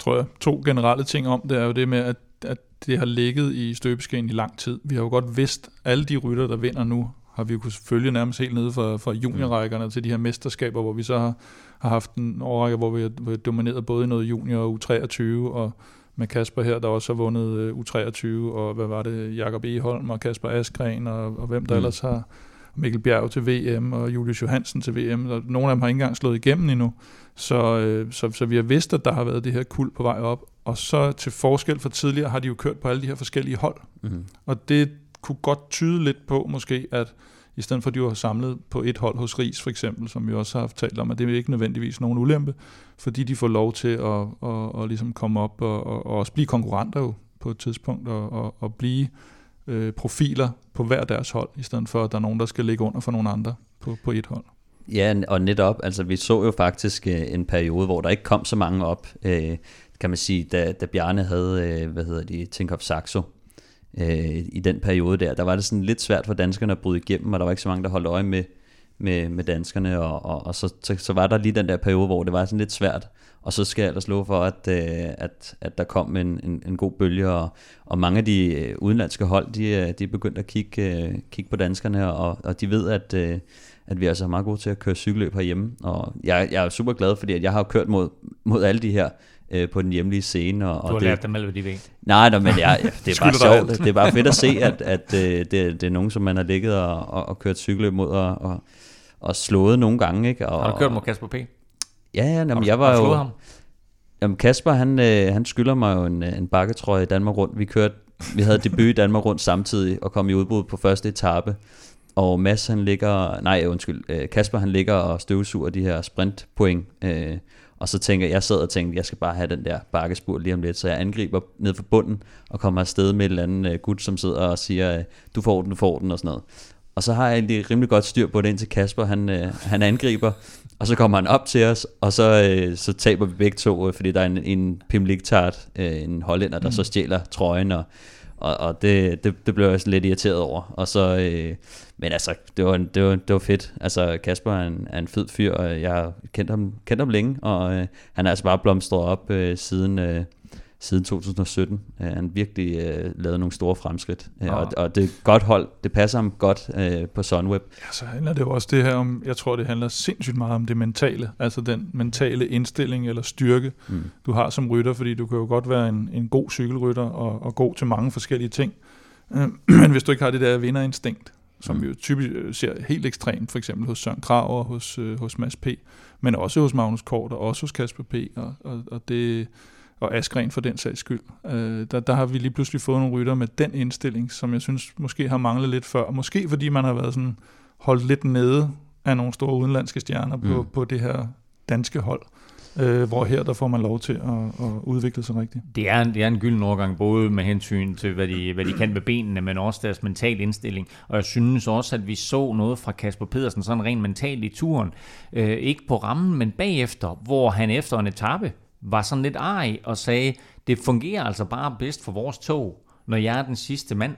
tror jeg, to generelle ting om det, er jo det med, at, at det har ligget i støbeskeen i lang tid. Vi har jo godt vidst, alle de rytter, der vinder nu, har vi jo kunnet følge nærmest helt nede fra, fra juniorrækkerne til de her mesterskaber, hvor vi så har, har haft en overrække, hvor vi har domineret både i noget junior og U23, og med Kasper her, der også har vundet øh, U23, og hvad var det, Jakob Eholm og Kasper Askren, og, og hvem der mm. ellers har, Mikkel Bjerg til VM, og Julius Johansen til VM, og nogle af dem har ikke engang slået igennem endnu, så, øh, så, så vi har vidst, at der har været det her kul på vej op, og så til forskel fra tidligere, har de jo kørt på alle de her forskellige hold, mm. og det kunne godt tyde lidt på måske, at i stedet for at de var samlet på et hold hos Ries for eksempel, som vi også har haft talt om, at det er ikke nødvendigvis nogen ulempe, fordi de får lov til at, at, at, at ligesom komme op og, og, og også blive konkurrenter jo på et tidspunkt, og, og, og blive øh, profiler på hver deres hold, i stedet for at der er nogen, der skal ligge under for nogle andre på, på et hold. Ja, og netop, altså vi så jo faktisk øh, en periode, hvor der ikke kom så mange op, øh, kan man sige, da, da Bjarne havde, øh, hvad hedder de, Tinkoff Saxo, øh, i den periode der, der var det sådan lidt svært for danskerne at bryde igennem, og der var ikke så mange, der holdt øje med, med, med danskerne, og, og, og så, så, så var der lige den der periode, hvor det var sådan lidt svært, og så skal jeg ellers love for, at, øh, at, at der kom en, en, en god bølge, og, og mange af de øh, udenlandske hold, de, øh, de er begyndt at kigge, kigge på danskerne, og, og de ved, at, at vi er altså meget gode til at køre cykelløb herhjemme, og jeg, jeg er super glad, fordi at jeg har kørt mod, mod alle de her øh, på den hjemlige scene. Og, du har og det, lært dem alt, hvad de ved. Nej, nej men jeg, <laughs> det er bare sjovt. Det er bare fedt at se, at, at det, det er nogen, som man har ligget og, og, og kørt cykelløb mod, og, og, og slået nogle gange. Ikke? Og, har du kørt mod Kasper P? Ja, ja, jamen, jeg var jo... Ham? Jamen Kasper, han, øh, han skylder mig jo en, en bakketrøje i Danmark rundt. Vi kørte, vi havde debut i Danmark rundt samtidig, og kom i udbrud på første etape. Og Mads, han ligger, nej undskyld, øh, Kasper han ligger og støvsuger de her sprintpoint. Øh, og så tænker jeg, sad og tænkte, jeg skal bare have den der bakkespur lige om lidt, så jeg angriber ned for bunden og kommer afsted med et eller andet øh, gut, som sidder og siger, du får den, du får den og sådan noget. Og så har jeg egentlig rimelig godt styr på det indtil Kasper, han, øh, han angriber, og så kommer han op til os, og så, øh, så taber vi begge to, øh, fordi der er en, en Pim Ligtart, øh, en hollænder, der mm. så stjæler trøjen, og, og, og det, det, det blev jeg lidt irriteret over. Og så, øh, men altså, det var, det, var, det var fedt. Altså, Kasper er en, er en fed fyr, og jeg har kendt ham, kendt ham længe, og øh, han er altså bare blomstret op øh, siden... Øh, siden 2017. Uh, øh, han virkelig uh, lavet nogle store fremskridt. Uh, og, og det er godt hold. Det passer ham godt uh, på Sunweb. Ja, så handler det jo også det her om, jeg tror det handler sindssygt meget om det mentale. Altså den mentale indstilling eller styrke, mm. du har som rytter, fordi du kan jo godt være en, en god cykelrytter og, og god til mange forskellige ting. Uh, <clears throat> men hvis du ikke har det der vinderinstinkt, som mm. vi jo typisk ser helt ekstremt, for eksempel hos Søren Krav og hos, uh, hos Mads P., men også hos Magnus Kort og også hos Kasper P., og, og, og det og Askren for den sags skyld. Øh, der, der har vi lige pludselig fået nogle rytter med den indstilling, som jeg synes måske har manglet lidt før. Måske fordi man har været sådan holdt lidt nede af nogle store udenlandske stjerner mm. på, på det her danske hold. Øh, hvor her der får man lov til at, at udvikle sig rigtigt. Det er, en, det er en gylden overgang, både med hensyn til, hvad de, hvad de kan med benene, men også deres mental indstilling. Og jeg synes også, at vi så noget fra Kasper Pedersen, sådan rent mentalt i turen. Øh, ikke på rammen, men bagefter, hvor han efter en etape var sådan lidt arg og sagde, det fungerer altså bare bedst for vores tog, når jeg er den sidste mand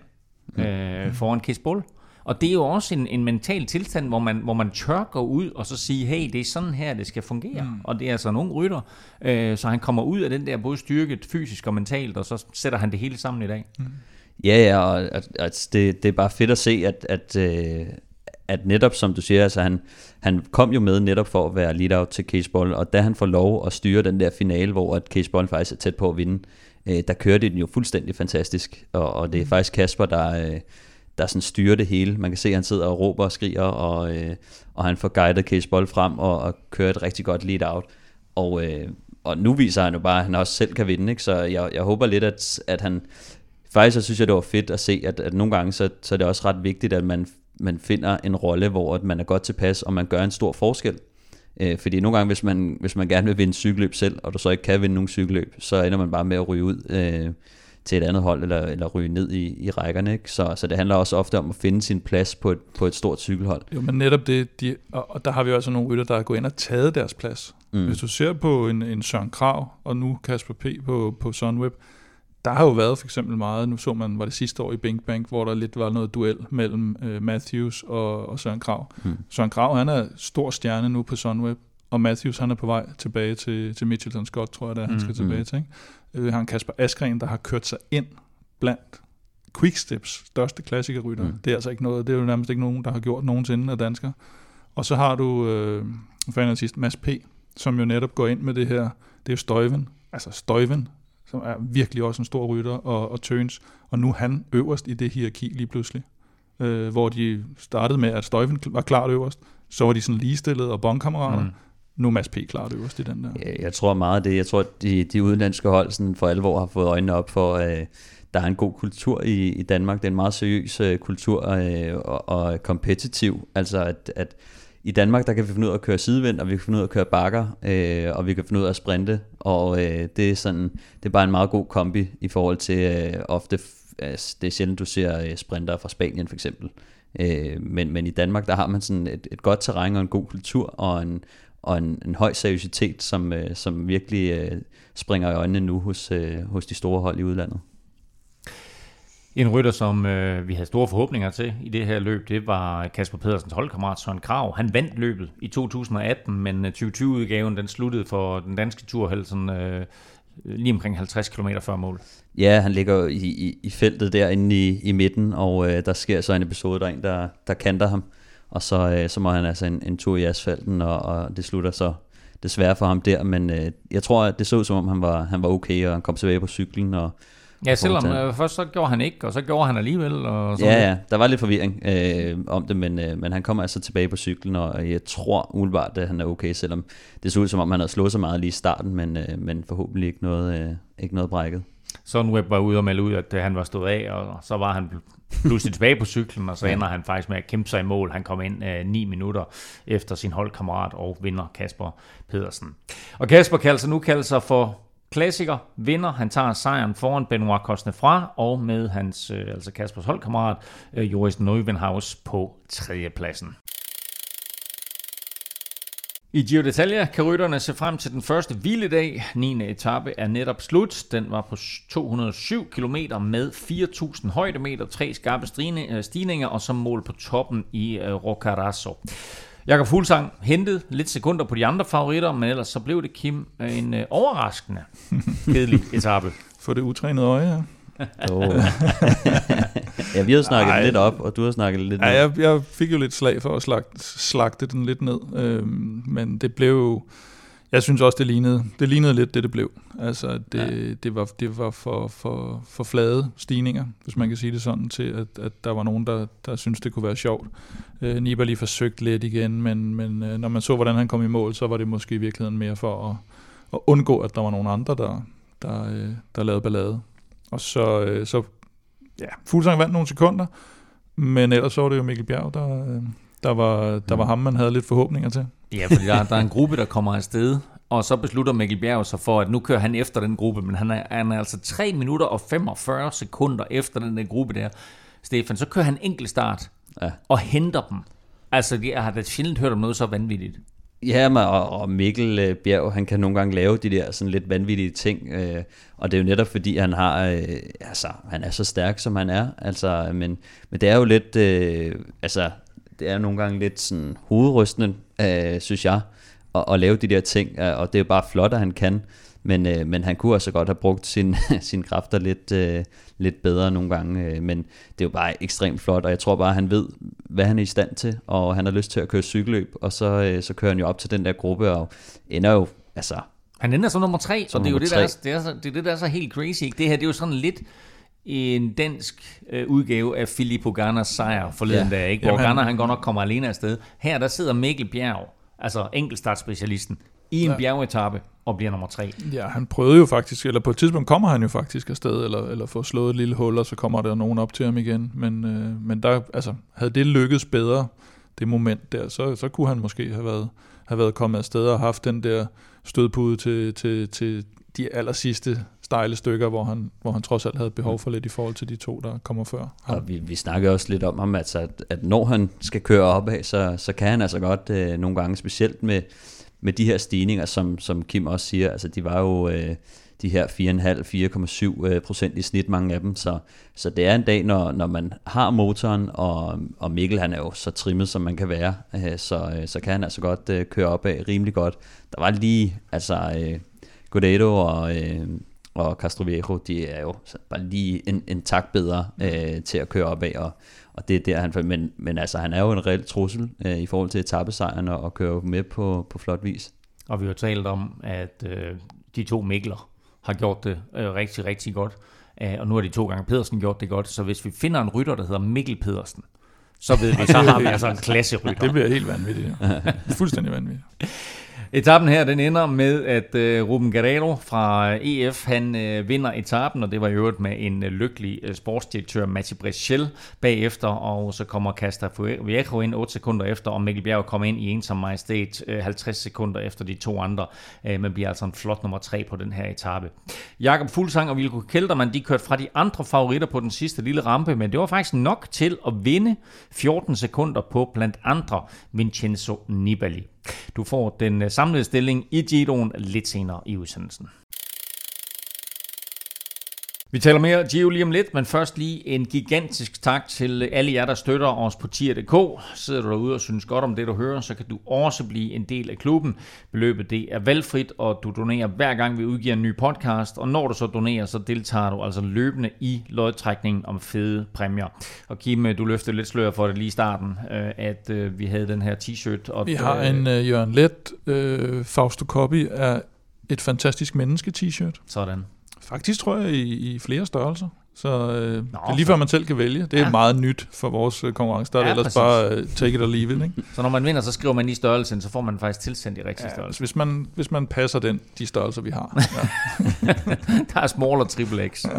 mm. øh, foran Kiss Bull. Og det er jo også en, en mental tilstand, hvor man, hvor man tør gå ud og så sige, hey, det er sådan her, det skal fungere. Mm. Og det er altså en ung rytter, øh, så han kommer ud af den der både styrket fysisk og mentalt, og så sætter han det hele sammen i dag. Mm. Ja, ja, og at, at det, det er bare fedt at se, at, at, øh, at netop som du siger, altså han, han kom jo med netop for at være lead-out til Case Ball, og da han får lov at styre den der finale, hvor at Case Ball faktisk er tæt på at vinde, øh, der kører det den jo fuldstændig fantastisk, og, og det er mm. faktisk Kasper, der, øh, der sådan styrer det hele. Man kan se, at han sidder og råber og skriger, og, øh, og han får guidet Case Ball frem og, og kører et rigtig godt lead-out. Og, øh, og nu viser han jo bare, at han også selv kan vinde, ikke? så jeg, jeg håber lidt, at, at han... Faktisk så synes jeg, det var fedt at se, at, at nogle gange, så, så er det også ret vigtigt, at man man finder en rolle, hvor man er godt tilpas, og man gør en stor forskel. Øh, fordi nogle gange, hvis man, hvis man gerne vil vinde cykelløb selv, og du så ikke kan vinde nogen cykelløb, så ender man bare med at ryge ud øh, til et andet hold, eller, eller ryge ned i, i rækkerne. Ikke? Så, så det handler også ofte om at finde sin plads på et, på et stort cykelhold. Jo, men netop det, de, og der har vi også nogle rytter, der er gået ind og taget deres plads. Mm. Hvis du ser på en, en Søren Krav, og nu Kasper P. på, på Sunweb, der har jo været for eksempel meget, nu så man, var det sidste år i Bing Bank, hvor der lidt var noget duel mellem uh, Matthews og, og Søren Krav. Hmm. Søren Krav, han er stor stjerne nu på Sunweb, og Matthews, han er på vej tilbage til, til Mitchelton Scott, tror jeg, er, han mm, skal tilbage mm. til. Ikke? Uh, han Kasper Askren, der har kørt sig ind blandt Quicksteps største klassikerrytter. Mm. Det er altså ikke noget, det er jo nærmest ikke nogen, der har gjort nogensinde af danskere. Og så har du, øh, for sidst, Mads P., som jo netop går ind med det her, det er jo Støjven, altså Støjven, som er virkelig også en stor rytter, og, og Tøns, og nu han øverst i det hierarki lige pludselig. Øh, hvor de startede med, at Støjven var klart øverst, så var de sådan ligestillet og bondkammerater, mm. nu er Mads P. klart øverst i den der. Ja, jeg tror meget af det, jeg tror, at de, de udenlandske hold sådan for alvor har fået øjnene op for, øh, der er en god kultur i, i Danmark, det er en meget seriøs øh, kultur øh, og, og kompetitiv, altså at, at i Danmark, der kan vi finde ud af at køre sidevind, og vi kan finde ud af at køre bakker, øh, og vi kan finde ud af at sprinte, og øh, det er sådan, det er bare en meget god kombi i forhold til øh, ofte altså, det er sjældent, du ser øh, sprinter fra Spanien for eksempel. Øh, men, men i Danmark, der har man sådan et, et godt terræn og en god kultur og en, og en, en høj seriøsitet, som, øh, som virkelig øh, springer i øjnene nu hos, øh, hos de store hold i udlandet. En rytter, som øh, vi havde store forhåbninger til i det her løb, det var Kasper Pedersens holdkammerat Søren Krav. Han vandt løbet i 2018, men øh, 2020-udgaven den sluttede for den danske tur øh, lige omkring 50 km før mål. Ja, han ligger i, i, i feltet derinde i, i midten, og øh, der sker så en episode, der er en, der, der kanter ham. Og så, øh, så må han altså en, en tur i asfalten, og, og det slutter så desværre for ham der. Men øh, jeg tror, at det så som om, han var, han var okay, og han kom tilbage på cyklen, og Ja, selvom øh, først så gjorde han ikke, og så gjorde han alligevel. Og sådan ja, ja, der var lidt forvirring øh, om det, men, øh, men han kommer altså tilbage på cyklen, og jeg tror umiddelbart, at han er okay, selvom det så ud som om, han havde slået så meget lige i starten, men, øh, men forhåbentlig ikke noget, øh, ikke noget brækket. Sunweb var ude og melde ud, at han var stået af, og så var han pludselig tilbage på cyklen, og så <laughs> ender han faktisk med at kæmpe sig i mål. Han kom ind øh, 9 minutter efter sin holdkammerat og vinder Kasper Pedersen. Og Kasper kan altså nu kalde sig for klassiker, vinder. Han tager sejren foran Benoit Cosnefra og med hans, øh, altså Kaspers holdkammerat, øh, Joris Neuvenhaus på tredjepladsen. I Giro d'Italia kan rytterne se frem til den første hviledag. 9. etape er netop slut. Den var på 207 km med 4.000 højdemeter, tre skarpe øh, stigninger og så mål på toppen i øh, Roccaraso. Jakob Fuglsang hentede lidt sekunder på de andre favoritter, men ellers så blev det Kim en øh, overraskende <laughs> kedelig etape. For det utrænede øje, ja. oh. <laughs> ja, vi har snakket Ej, lidt op, og du har snakket lidt ned. Ja, jeg, jeg fik jo lidt slag for at slagte, slagte den lidt ned, øhm, men det blev jo jeg synes også, det lignede, det lignede lidt det, det blev. Altså, det, ja. det var, det var for, for, for flade stigninger, hvis man kan sige det sådan, til at, at der var nogen, der, der synes det kunne være sjovt. Øh, Nibali forsøgte lidt igen, men, men øh, når man så, hvordan han kom i mål, så var det måske i virkeligheden mere for at, at undgå, at der var nogen andre, der, der, øh, der lavede ballade. Og så, øh, så ja, Fuglsang vandt nogle sekunder, men ellers så var det jo Mikkel Bjerg, der, øh, der, var, der var ham, man havde lidt forhåbninger til. Ja, fordi der, der er en gruppe, der kommer afsted, og så beslutter Mikkel Bjerg sig for, at nu kører han efter den gruppe, men han er, han er altså 3 minutter og 45 sekunder efter den der gruppe der, Stefan. Så kører han enkelt start ja. og henter dem. Altså, jeg har da sjældent hørt om noget så vanvittigt. Ja, og, og Mikkel øh, Bjerg, han kan nogle gange lave de der sådan lidt vanvittige ting, øh, og det er jo netop fordi, han har, øh, altså, han er så stærk, som han er, altså, men, men det er jo lidt, øh, altså, det er nogle gange lidt sådan hovedrystende, øh, synes jeg, at, at lave de der ting, øh, og det er bare flot, at han kan, men, øh, men han kunne også godt have brugt sin, <laughs> sine kræfter lidt, øh, lidt bedre nogle gange, øh, men det er jo bare ekstremt flot, og jeg tror bare, at han ved, hvad han er i stand til, og han har lyst til at køre cykelløb, og så, øh, så kører han jo op til den der gruppe, og ender jo, altså... Han ender som nummer tre, og det er jo det, der er, det, er, det, er det, der er så helt crazy. Ikke? Det her det er jo sådan lidt en dansk øh, udgave af Filippo Garners sejr forleden ja. dag, ikke? hvor Jamen, Garner han godt nok kommer alene afsted. Her der sidder Mikkel Bjerg, altså enkeltstartspecialisten, i en ja. bjergetappe og bliver nummer tre. Ja, han prøvede jo faktisk, eller på et tidspunkt kommer han jo faktisk afsted, eller, eller får slået et lille hul, og så kommer der nogen op til ham igen. Men, øh, men der, altså, havde det lykkedes bedre, det moment der, så, så kunne han måske have været, have været kommet afsted og haft den der stødpude til, til, til de aller sidste stejle stykker, hvor han, hvor han trods alt havde behov for lidt i forhold til de to, der kommer før. Ja. Og vi, vi snakkede også lidt om ham, altså, at, at når han skal køre opad, så, så kan han altså godt øh, nogle gange, specielt med, med de her stigninger, som, som Kim også siger, altså de var jo øh, de her 4,5-4,7 øh, procent i snit, mange af dem, så, så det er en dag, når, når man har motoren, og, og Mikkel han er jo så trimmet, som man kan være, øh, så, øh, så kan han altså godt øh, køre opad rimelig godt. Der var lige, altså... Øh, Godado og, øh, og Castroviejo, de er jo bare lige en, en tak bedre øh, til at køre op af, og, og det er der han, men, men altså han er jo en reel trussel øh, i forhold til etappesejren og, og køre med på, på flot vis. Og vi har talt om, at øh, de to Mikler har gjort det øh, rigtig, rigtig godt, øh, og nu har de to gange Pedersen gjort det godt, så hvis vi finder en rytter, der hedder Mikkel Pedersen, så ved vi, <laughs> så har vi altså en klasserytter. Det bliver helt vanvittigt. Ja. Fuldstændig vanvittigt. Etappen her, den ender med, at øh, Ruben Guerrero fra øh, EF, han øh, vinder etappen, og det var i øvrigt med en lykkelig sportsdirektør, Mati Breschel, bagefter, og så kommer Casta Viejo ind 8 sekunder efter, og Mikkel Bjerg kommer ind i en som majestæt 50 sekunder efter de to andre, men bliver altså en flot nummer 3 på den her etape. Jakob Fuglsang og Vilko Kelderman, de kørte fra de andre favoritter på den sidste lille rampe, men det var faktisk nok til at vinde 14 sekunder på blandt andre Vincenzo Nibali. Du får den øh, samlede stilling i Giroen lidt senere i udsendelsen. Vi taler mere Gio lige om lidt, men først lige en gigantisk tak til alle jer, der støtter os på tier.dk. Sidder du derude og synes godt om det, du hører, så kan du også blive en del af klubben. Beløbet det er valgfrit, og du donerer hver gang, vi udgiver en ny podcast. Og når du så donerer, så deltager du altså løbende i lodtrækningen om fede præmier. Og Kim, du løftede lidt slør for det lige i starten, øh, at øh, vi havde den her t-shirt. Og vi har en uh, Jørgen Let uh, Fausto Copy af et fantastisk menneske t-shirt. Sådan. Faktisk tror jeg i, i flere størrelser. Så øh, Nå, det er lige før man selv kan vælge. Det er ja. meget nyt for vores øh, konkurrence. Der er ja, ellers præcis. bare uh, take it or leave it. Ikke? <laughs> så når man vinder, så skriver man i størrelsen, så får man faktisk tilsendt de rigtige ja, størrelser. Hvis man, hvis man passer den, de størrelser, vi har. <laughs> Ja. der er small og triple X. Ja.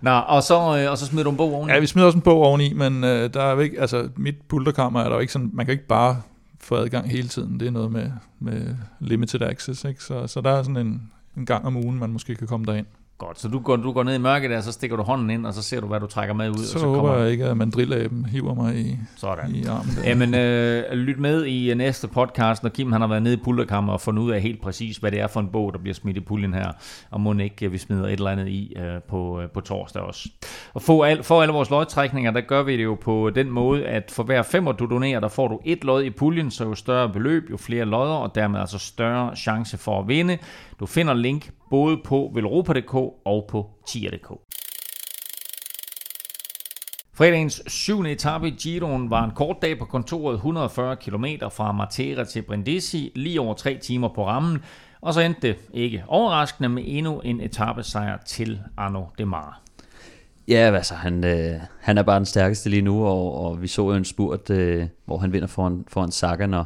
<laughs> Nå, og så, øh, og så smider du en bog oveni? Ja, vi smider også en bog oveni, men øh, der er ikke, altså, mit pulterkammer er der ikke sådan, man kan ikke bare få adgang hele tiden. Det er noget med, med limited access, ikke? Så, så der er sådan en, en gang om ugen, man måske kan komme derind. Godt, så du går, du går ned i mørket der, så stikker du hånden ind, og så ser du, hvad du trækker med ud. Så, og så håber kommer... jeg ikke, at mandrillaben hiver mig i, Sådan. i armen. Der. Jamen, øh, lyt med i næste podcast, når Kim han har været nede i pulterkammer og fundet ud af helt præcis, hvad det er for en bog, der bliver smidt i puljen her, og må ikke, øh, vi smider et eller andet i øh, på, øh, på torsdag også. Og for, al, for alle vores lodtrækninger, der gør vi det jo på den måde, at for hver femmer du donerer, der får du et lod i puljen, så jo større beløb, jo flere lodder, og dermed altså større chance for at vinde. Du finder link både på velropa.dk og på tier.dk. Fredagens syvende etape i Giroen var en kort dag på kontoret 140 km fra Matera til Brindisi, lige over tre timer på rammen, og så endte det ikke overraskende med endnu en etappesejr til Arno Demar. Ja, altså han, øh, han er bare den stærkeste lige nu, og, og vi så jo en spurt, øh, hvor han vinder foran, foran Sagan, og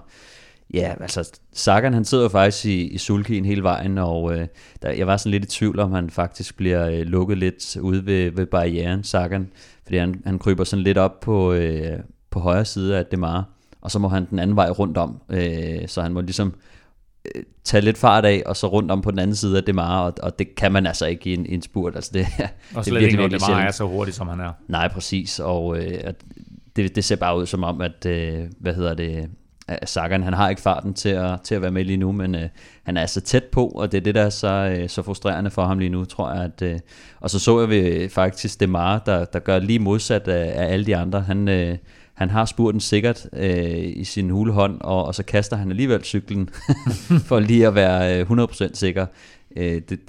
Ja, altså Sagan han sidder jo faktisk i, i sulkien hele vejen, og øh, der, jeg var sådan lidt i tvivl om, han faktisk bliver øh, lukket lidt ude ved, ved barrieren, Sagan, fordi han, han kryber sådan lidt op på, øh, på højre side af Demar, og så må han den anden vej rundt om, øh, så han må ligesom øh, tage lidt fart af, og så rundt om på den anden side af Demar, og, og det kan man altså ikke i en, i en spurt. Altså det, <laughs> og slet det er virkelig, ikke, når Demar er så hurtig, som han er. Nej, præcis, og øh, det, det ser bare ud som om, at, øh, hvad hedder det, Sagan, han har ikke farten til at, til at være med lige nu, men øh, han er så tæt på, og det er det, der er så, øh, så frustrerende for ham lige nu, tror jeg. At, øh, og så så jeg vi øh, faktisk Demar, der, der gør lige modsat af, af alle de andre. Han, øh, han har spurten sikkert øh, i sin hulehånd, og, og så kaster han alligevel cyklen, <laughs> for lige at være øh, 100% sikker. Øh, det, det,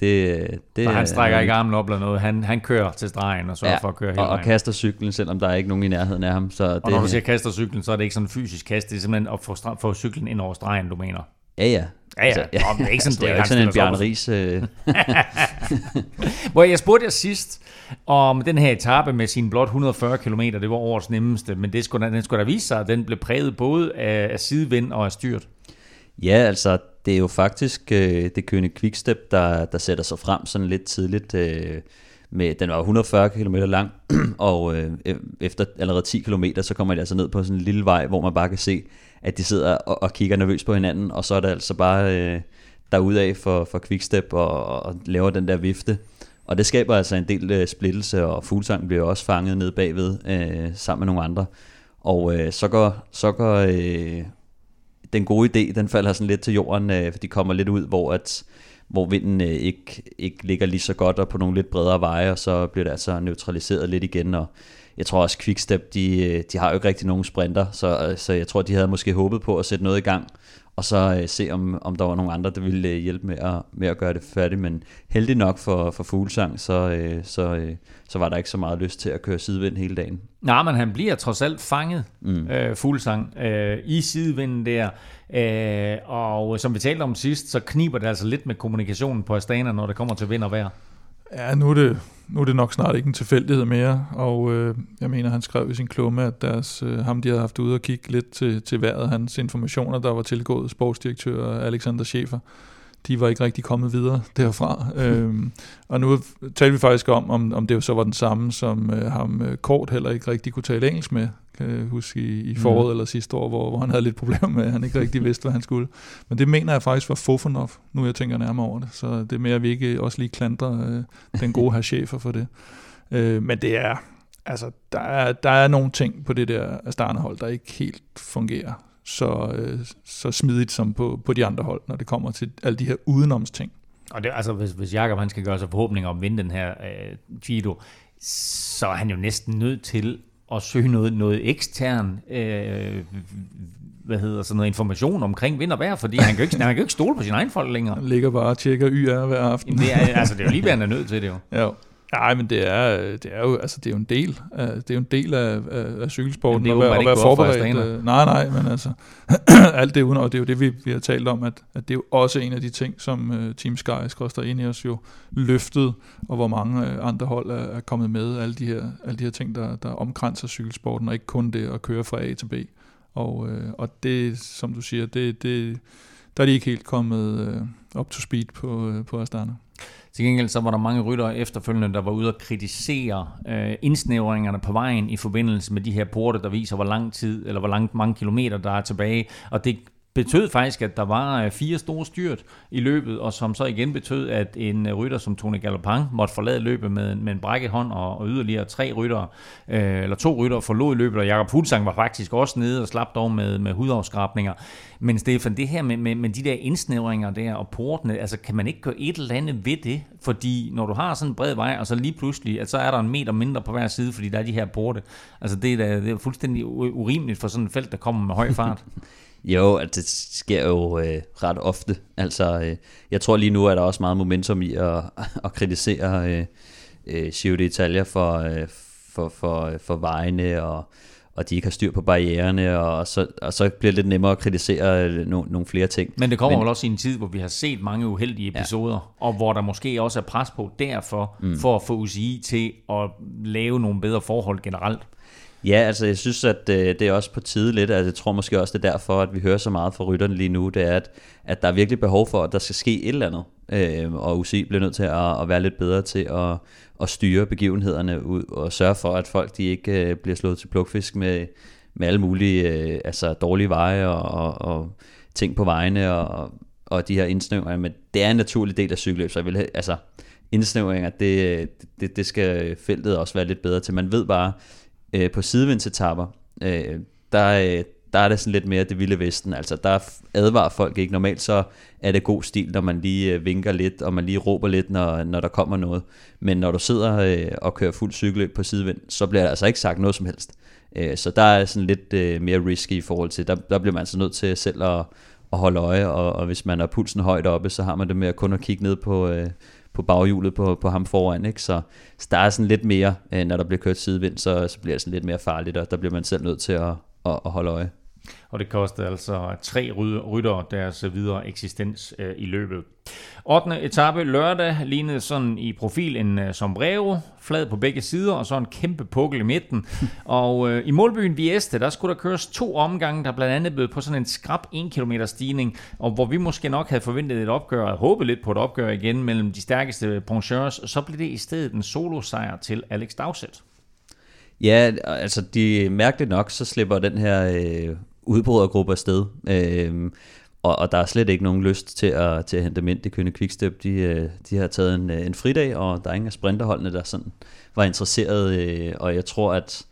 det, så han strækker ikke armen op eller noget. Han, han kører til stregen og sørger ja, for at køre hele og, og kaster cyklen, selvom der er ikke nogen i nærheden af ham. Så og det, når du siger kaster cyklen, så er det ikke sådan en fysisk kast. Det er simpelthen at få, få cyklen ind over stregen, du mener. Ja, ja. Ja, ja. Altså, ja. Nå, det er ikke sådan, det er ikke sådan en Bjarne Ries. Øh. <laughs> Hvor jeg spurgte jer sidst om den her etape med sine blot 140 km, det var årets nemmeste, men det skulle, den skulle da vise sig, at den blev præget både af, af sidevind og af styrt. Ja, altså det er jo faktisk øh, det kønne Quickstep, der, der sætter sig frem sådan lidt tidligt. Øh, med, den var 140 km lang, <clears throat> og øh, e-, efter allerede 10 km, så kommer de altså ned på sådan en lille vej, hvor man bare kan se, at de sidder og, og kigger nervøst på hinanden, og så er det altså bare øh, derudaf for, for Quickstep og, og laver den der vifte. Og det skaber altså en del øh, splittelse, og Fuglsang bliver også fanget ned bagved øh, sammen med nogle andre. Og øh, så går, så går øh, den gode idé, den falder sådan lidt til jorden, øh, for de kommer lidt ud, hvor at hvor vinden øh, ikke, ikke ligger lige så godt og på nogle lidt bredere veje, og så bliver det altså neutraliseret lidt igen, og jeg tror også Quickstep, de, øh, de har jo ikke rigtig nogen sprinter, så, øh, så jeg tror, de havde måske håbet på at sætte noget i gang, og så øh, se, om, om der var nogle andre, der ville øh, hjælpe med at, med at gøre det færdigt. Men heldig nok for, for Fuglsang, så, øh, så, øh, så var der ikke så meget lyst til at køre sidevind hele dagen. Nej, men han bliver trods alt fanget, mm. øh, Fuglsang, øh, i sidevinden der. Øh, og som vi talte om sidst, så kniber det altså lidt med kommunikationen på Astana, når det kommer til vind og vejr. Ja, nu er det, nu er det nok snart ikke en tilfældighed mere, og øh, jeg mener, han skrev i sin klumme, at deres, øh, ham de havde haft ude og kigge lidt til, til vejret, hans informationer, der var tilgået sportsdirektør Alexander Schäfer, de var ikke rigtig kommet videre derfra. øhm, og nu talte vi faktisk om, om, om det jo så var den samme, som øh, ham øh, Kort heller ikke rigtig kunne tale engelsk med, kan jeg huske i, i foråret mm. eller sidste år, hvor, hvor han havde lidt problemer med, at han ikke rigtig vidste, hvad han skulle. Men det mener jeg faktisk var Fofanov, nu jeg tænker nærmere over det. Så det er mere, at vi ikke også lige klandrer øh, den gode her chefer for det. Øh, men det er, altså, der er, der er nogle ting på det der Astana-hold, der ikke helt fungerer så, øh, så smidigt som på, på de andre hold, når det kommer til alle de her udenomsting. Og det, altså, hvis, hvis Jakob han skal gøre sig forhåbninger om at vinde den her øh, Giro, så er han jo næsten nødt til at søge noget, noget ekstern øh, hvad hedder så noget information omkring vind og vejr, fordi han kan ikke, han kan ikke stole på sin egen folk længere. Han ligger bare og tjekker YR hver aften. Jamen det er, altså, det er jo lige, hvad han er nødt til det jo. <laughs> Ja. Nej, men det er, det er jo altså det er jo en del af, det er jo en del af, af, af cykelsporten det er jo, at at være forberedt. For nej, nej, men altså <clears throat> alt det uden, og det er jo det vi, vi har talt om, at, at det er jo også en af de ting, som uh, Team Sky koster ind i os jo løftet, og hvor mange uh, andre hold er, er kommet med, alle de her, alle de her ting, der, der omkranser cykelsporten, og ikke kun det at køre fra A til B. Og, uh, og det, som du siger, det, det, der er de ikke helt kommet uh, up to speed på, uh, på Astana. Til gengæld så var der mange ryttere efterfølgende, der var ude og kritisere øh, indsnævringerne på vejen i forbindelse med de her porte, der viser, hvor lang tid, eller hvor langt mange kilometer der er tilbage. Og det betød faktisk, at der var øh, fire store styrt i løbet, og som så igen betød, at en øh, rytter som Tony Galopin måtte forlade løbet med, med en brækket hånd, og, og yderligere tre rytter, øh, eller to rytter forlod løbet, og Jakob Fuglsang var faktisk også nede og slap dog med, med hudafskrabninger. Men Stefan, det her med, med, med de der indsnævringer der og portene, altså kan man ikke gøre et eller andet ved det? Fordi når du har sådan en bred vej, og så lige pludselig, at så er der en meter mindre på hver side, fordi der er de her porte. Altså det er, da, det er fuldstændig urimeligt for sådan et felt, der kommer med høj fart. <laughs> Jo, altså det sker jo øh, ret ofte. Altså, øh, jeg tror lige nu, at der også meget momentum i at, <laughs> at kritisere øh, øh, Giro d'Italia for, øh, for, for, for vejene, og, og de ikke har styr på barriererne, og så, og så bliver det lidt nemmere at kritisere øh, no, nogle flere ting. Men det kommer Men, vel også i en tid, hvor vi har set mange uheldige episoder, ja. og hvor der måske også er pres på derfor, mm. for at få UCI til at lave nogle bedre forhold generelt. Ja, altså jeg synes, at øh, det er også på tide lidt, altså jeg tror måske også, det er derfor, at vi hører så meget fra rytterne lige nu, det er, at, at der er virkelig behov for, at der skal ske et eller andet, øh, og UCI bliver nødt til at, at være lidt bedre til at, at styre begivenhederne ud, og sørge for, at folk de ikke øh, bliver slået til plukfisk med, med alle mulige øh, altså dårlige veje og, og, og ting på vejene og, og de her indsnævringer, men det er en naturlig del af cykelløb, så jeg vil altså indsnævringer, det, det, det skal feltet også være lidt bedre til. Man ved bare, øh, på sidevindsetapper, øh, der, øh, der er det sådan lidt mere det vilde vesten. Altså, der advarer folk ikke. Normalt så er det god stil, når man lige øh, vinker lidt, og man lige råber lidt, når, når der kommer noget. Men når du sidder øh, og kører fuld cykel på sidevind, så bliver der altså ikke sagt noget som helst. Øh, så der er sådan lidt øh, mere risky i forhold til, der, der bliver man altså nødt til selv at, at holde øje, og, og hvis man har pulsen højt oppe, så har man det med at kun at kigge ned på, øh, på baghjulet på, på ham foran. Ikke? Så, så der er sådan lidt mere, øh, når der bliver kørt sidevind, så, så bliver det sådan lidt mere farligt, og der bliver man selv nødt til at, at, at holde øje. Og det kostede altså tre ryttere deres videre eksistens øh, i løbet. 8. etape lørdag lignede sådan i profil en uh, sombrero, flad på begge sider, og så en kæmpe pukkel i midten. <laughs> og uh, i målbyen Vieste, der skulle der køres to omgange, der blandt andet blev på sådan en skrab 1 km stigning, og hvor vi måske nok havde forventet et opgør, og håbet lidt på et opgør igen mellem de stærkeste poncheurs, så blev det i stedet en solo-sejr til Alex Dowsett. Ja, altså de mærkeligt nok, så slipper den her øh, udbrydergruppe afsted. Øh, og, og der er slet ikke nogen lyst til at, til at hente dem ind. Det kønne Quickstep, de, øh, de har taget en, øh, en fridag, og der er ingen af sprinterholdene, der sådan var interesseret. Øh, og jeg tror, at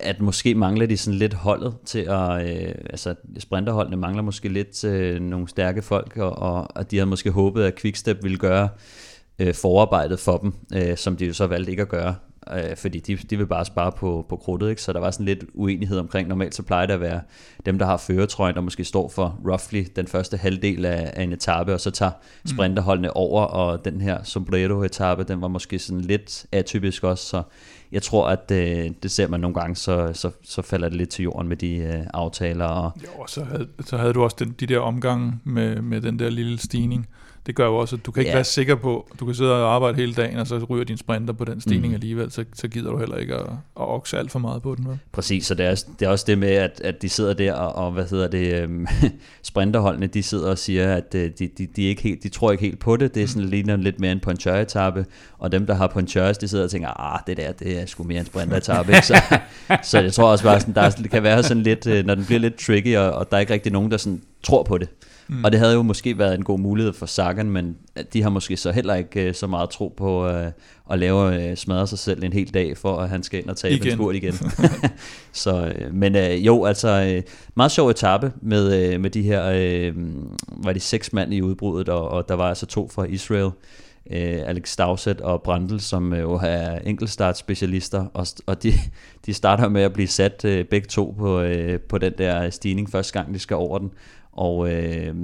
at måske mangler de sådan lidt holdet til at, øh, altså sprinterholdene mangler måske lidt øh, nogle stærke folk, og, og, og de havde måske håbet, at Quickstep ville gøre øh, forarbejdet for dem, øh, som de jo så valgte ikke at gøre øh, fordi de, de vil bare spare på, på krudtet, ikke? så der var sådan lidt uenighed omkring, normalt så plejer det at være dem, der har føretrøjen, der måske står for roughly den første halvdel af, af en etape, og så tager mm. sprinterholdene over, og den her sombrero-etape, den var måske sådan lidt atypisk også, så jeg tror, at øh, det ser man nogle gange, så, så, så falder det lidt til jorden med de øh, aftaler. Og, jo, og så havde, så havde du også den, de der omgange med, med den der lille stigning det gør jo også, at du kan ikke ja. være sikker på, du kan sidde og arbejde hele dagen, og så ryger din sprinter på den stigning mm. alligevel, så, så gider du heller ikke at, at okse alt for meget på den. Vel? Præcis, så det er, det er også det med, at, at de sidder der, og, og hvad hedder det, øhm, <laughs> sprinterholdene, de sidder og siger, at øh, de, de, de, ikke helt, de tror ikke helt på det, det er sådan mm. ligner lidt mere en puncher og dem, der har punchers, de sidder og tænker, ah, det der, det er sgu mere en sprinteretappe, så, <laughs> så jeg tror også bare, sådan, der kan være sådan lidt, øh, når den bliver lidt tricky, og, og der er ikke rigtig nogen, der sådan tror på det. Mm. Og det havde jo måske været en god mulighed for Sagan, men de har måske så heller ikke uh, så meget tro på uh, at lave uh, smadre sig selv en hel dag, for at han skal ind og tage en spurt igen. <laughs> <laughs> så, uh, men uh, jo, altså uh, meget sjov etape med, uh, med de her, uh, var de seks mand i udbruddet, og, og der var altså to fra Israel øh, Alex Stavset og Brandl, som uh, jo er enkeltstartspecialister, og, og de, <laughs> de starter med at blive sat øh, begge to på, øh, på den der stigning første gang, de skal over den. Og, øh,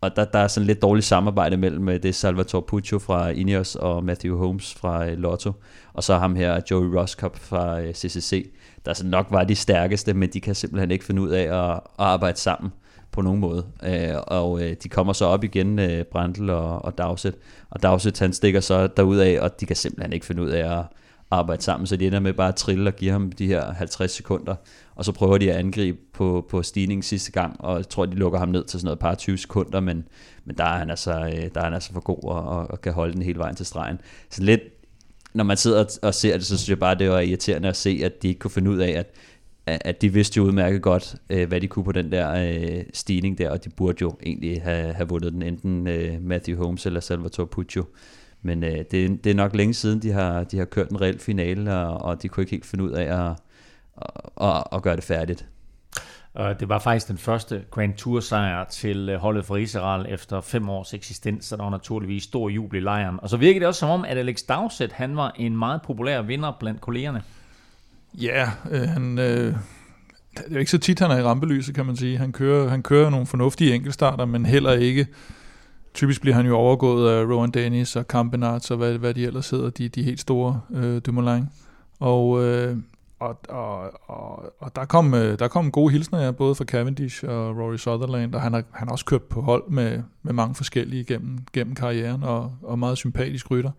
og der, der er sådan lidt dårligt samarbejde mellem øh, det Salvatore Puccio fra Ineos og Matthew Holmes fra øh, Lotto, og så ham her, Joey Roscop fra øh, CCC, der så nok var de stærkeste, men de kan simpelthen ikke finde ud af at, at arbejde sammen på nogen måde. Øh, og øh, de kommer så op igen, øh, Brandl og, og Dowsett, og Dowsett han stikker så derud af, og de kan simpelthen ikke finde ud af at arbejde sammen, så de ender med bare at trille og give ham de her 50 sekunder, og så prøver de at angribe på, på stigningen sidste gang, og jeg tror, de lukker ham ned til sådan noget par 20 sekunder, men, men der, er han altså, øh, der er han altså for god og, og kan holde den hele vejen til stregen. Så lidt, når man sidder og ser det, så synes jeg bare, det var irriterende at se, at de ikke kunne finde ud af, at, at de vidste jo udmærket godt, øh, hvad de kunne på den der øh, stigning der, og de burde jo egentlig have, have vundet den, enten øh, Matthew Holmes eller Salvatore Puccio. Men øh, det, det er nok længe siden, de har, de har kørt en reel finale, og, og de kunne ikke helt finde ud af at, at, at gøre det færdigt. Og det var faktisk den første Grand Tour sejr til øh, holdet for Israel efter fem års eksistens, så der var naturligvis stor jubel i lejren. Og så virkede det også som om, at Alex Dowsett, han var en meget populær vinder blandt kollegerne. Ja, øh, han, øh, det er jo ikke så tit, han er i rampelyset, kan man sige. Han kører, han kører nogle fornuftige enkeltstarter, men heller ikke... Typisk bliver han jo overgået af Rowan Dennis og Campenarts og hvad, hvad de ellers hedder, de, de helt store øh, Dumoulin. Og øh, og, og, og, og der, kom, øh, der kom gode hilsner, ja, både fra Cavendish og Rory Sutherland, og han har, han har også kørt på hold med, med mange forskellige gennem, gennem karrieren, og, og meget sympatisk rytter.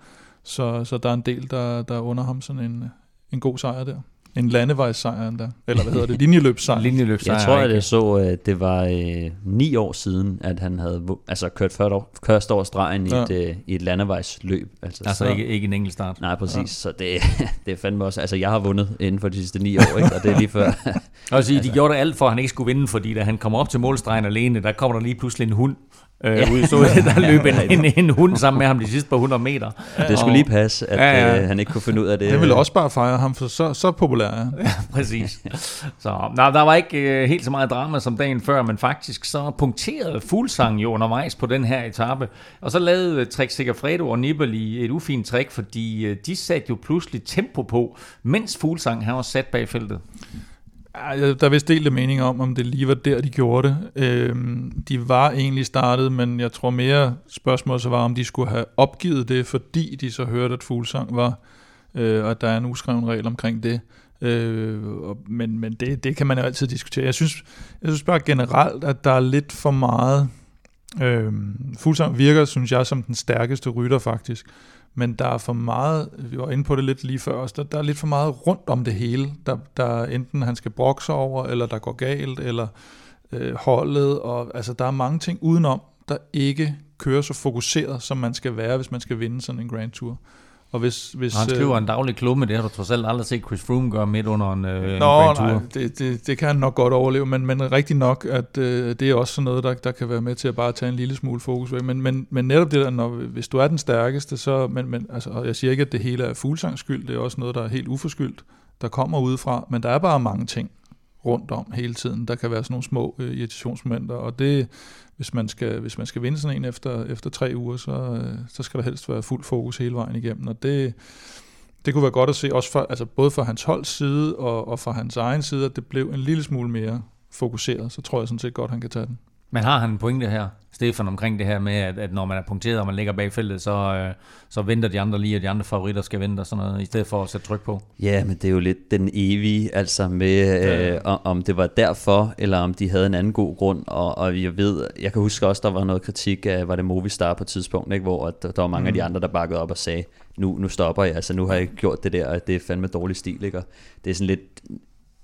Så, så der er en del, der, der under ham sådan en, en god sejr der. En landevejssejr endda. Eller hvad hedder det? Linjeløbssejr. <laughs> Linjeløbssejr. Jeg tror, at jeg så, at det var øh, ni år siden, at han havde altså, kørt første år, første år stregen ja. i, et, øh, i et landevejsløb. Altså, altså så, ikke, ikke en enkelt start. Nej, præcis. Ja. Så det, <laughs> det er fandme også... Altså, jeg har vundet inden for de sidste ni år, ikke? og det er lige før... og sige, altså, de gjorde alt for, at han ikke skulle vinde, fordi da han kom op til målstregen alene, der kommer der lige pludselig en hund øh, ja. ude, så der <laughs> løb en, en, en hund sammen med ham de sidste par 100 meter. Ja, det skulle lige passe, at ja, ja. Øh, han ikke kunne finde ud af det. Det ville også bare fejre ham, for så, så populær er ja, præcis. Så nej, der var ikke øh, helt så meget drama som dagen før, men faktisk så punkterede Fuglsang jo undervejs på den her etape. Og så lavede Trek Segafredo og Nibali et ufint trick, fordi øh, de satte jo pludselig tempo på, mens Fuglsang han var sat bag feltet. Ja, der er vist delte mening om, om det lige var der, de gjorde det. Øhm, de var egentlig startet, men jeg tror mere spørgsmålet så var, om de skulle have opgivet det, fordi de så hørte, at Fuglsang var, øh, og at der er en uskreven regel omkring det. Øh, og, men men det, det kan man jo altid diskutere. Jeg synes, jeg synes bare generelt, at der er lidt for meget... Øh, Fuglsang virker, synes jeg, som den stærkeste rytter faktisk men der er for meget, vi var inde på det lidt lige før også, der, der er lidt for meget rundt om det hele, der, der enten han skal brokse over, eller der går galt, eller øh, holdet, og altså der er mange ting udenom, der ikke kører så fokuseret, som man skal være, hvis man skal vinde sådan en Grand Tour. Og hvis, hvis, han skriver øh, en daglig klumme, det har du trods alt aldrig set Chris Froome gøre midt under en, øh, nå, en nej, det, det, det kan han nok godt overleve, men, men rigtig nok, at øh, det er også sådan noget, der, der kan være med til at bare tage en lille smule fokus væk. Men, men, men netop det der, når, hvis du er den stærkeste, så, men, men, altså, jeg siger ikke, at det hele er fuglsangs skyld, det er også noget, der er helt uforskyldt, der kommer udefra, men der er bare mange ting rundt om hele tiden. Der kan være sådan nogle små øh, irritationsmomenter, og det, hvis man skal, hvis man skal vinde sådan en efter, efter tre uger, så, øh, så skal der helst være fuld fokus hele vejen igennem, og det, det kunne være godt at se, også for, altså både fra hans holds side og, og fra hans egen side, at det blev en lille smule mere fokuseret, så tror jeg sådan set godt, han kan tage den. Men har han en pointe her, Stefan, omkring det her med, at, at når man er punkteret, og man ligger bag feltet, så, øh, så venter de andre lige, at de andre favoritter skal vente og sådan noget, i stedet for at sætte tryk på? Ja, men det er jo lidt den evige, altså med, øh, om det var derfor, eller om de havde en anden god grund, og, og jeg ved, jeg kan huske også, der var noget kritik af, var det Movistar på et tidspunkt, ikke, hvor der, der var mange mm. af de mm. andre, der bakkede op og sagde, nu, nu stopper jeg, altså nu har jeg gjort det der, og det er fandme dårlig stil, ikke? Og det er sådan lidt,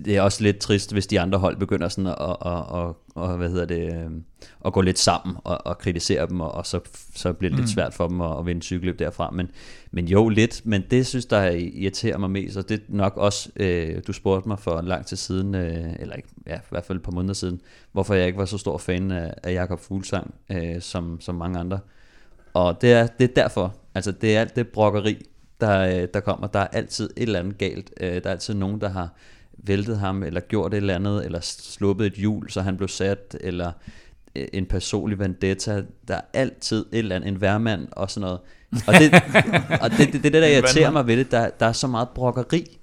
det er også lidt trist, hvis de andre hold begynder sådan at, at, at, at, hvad hedder det, øh, at gå lidt sammen og, og kritisere dem, og, og så, så bliver det mm. lidt svært for dem at, at vinde cykelløb derfra. Men, men jo, lidt. Men det synes der irriterer mig mest, og det er nok også, øh, du spurgte mig for lang tid siden, øh, eller ikke, ja, i hvert fald et par måneder siden, hvorfor jeg ikke var så stor fan af, af Jakob Fuglsang, øh, som, som mange andre. Og det er, det er derfor. Altså, det er alt det brokkeri, der, øh, der kommer. Der er altid et eller andet galt. Øh, der er altid nogen, der har væltet ham, eller gjort et eller andet, eller sluppet et hjul, så han blev sat, eller øh, en personlig vendetta. Der er altid et eller andet, en værmand og sådan noget. Og det, <laughs> og det, det, det, det der irriterer mig ved det, der, der er så meget brokkeri.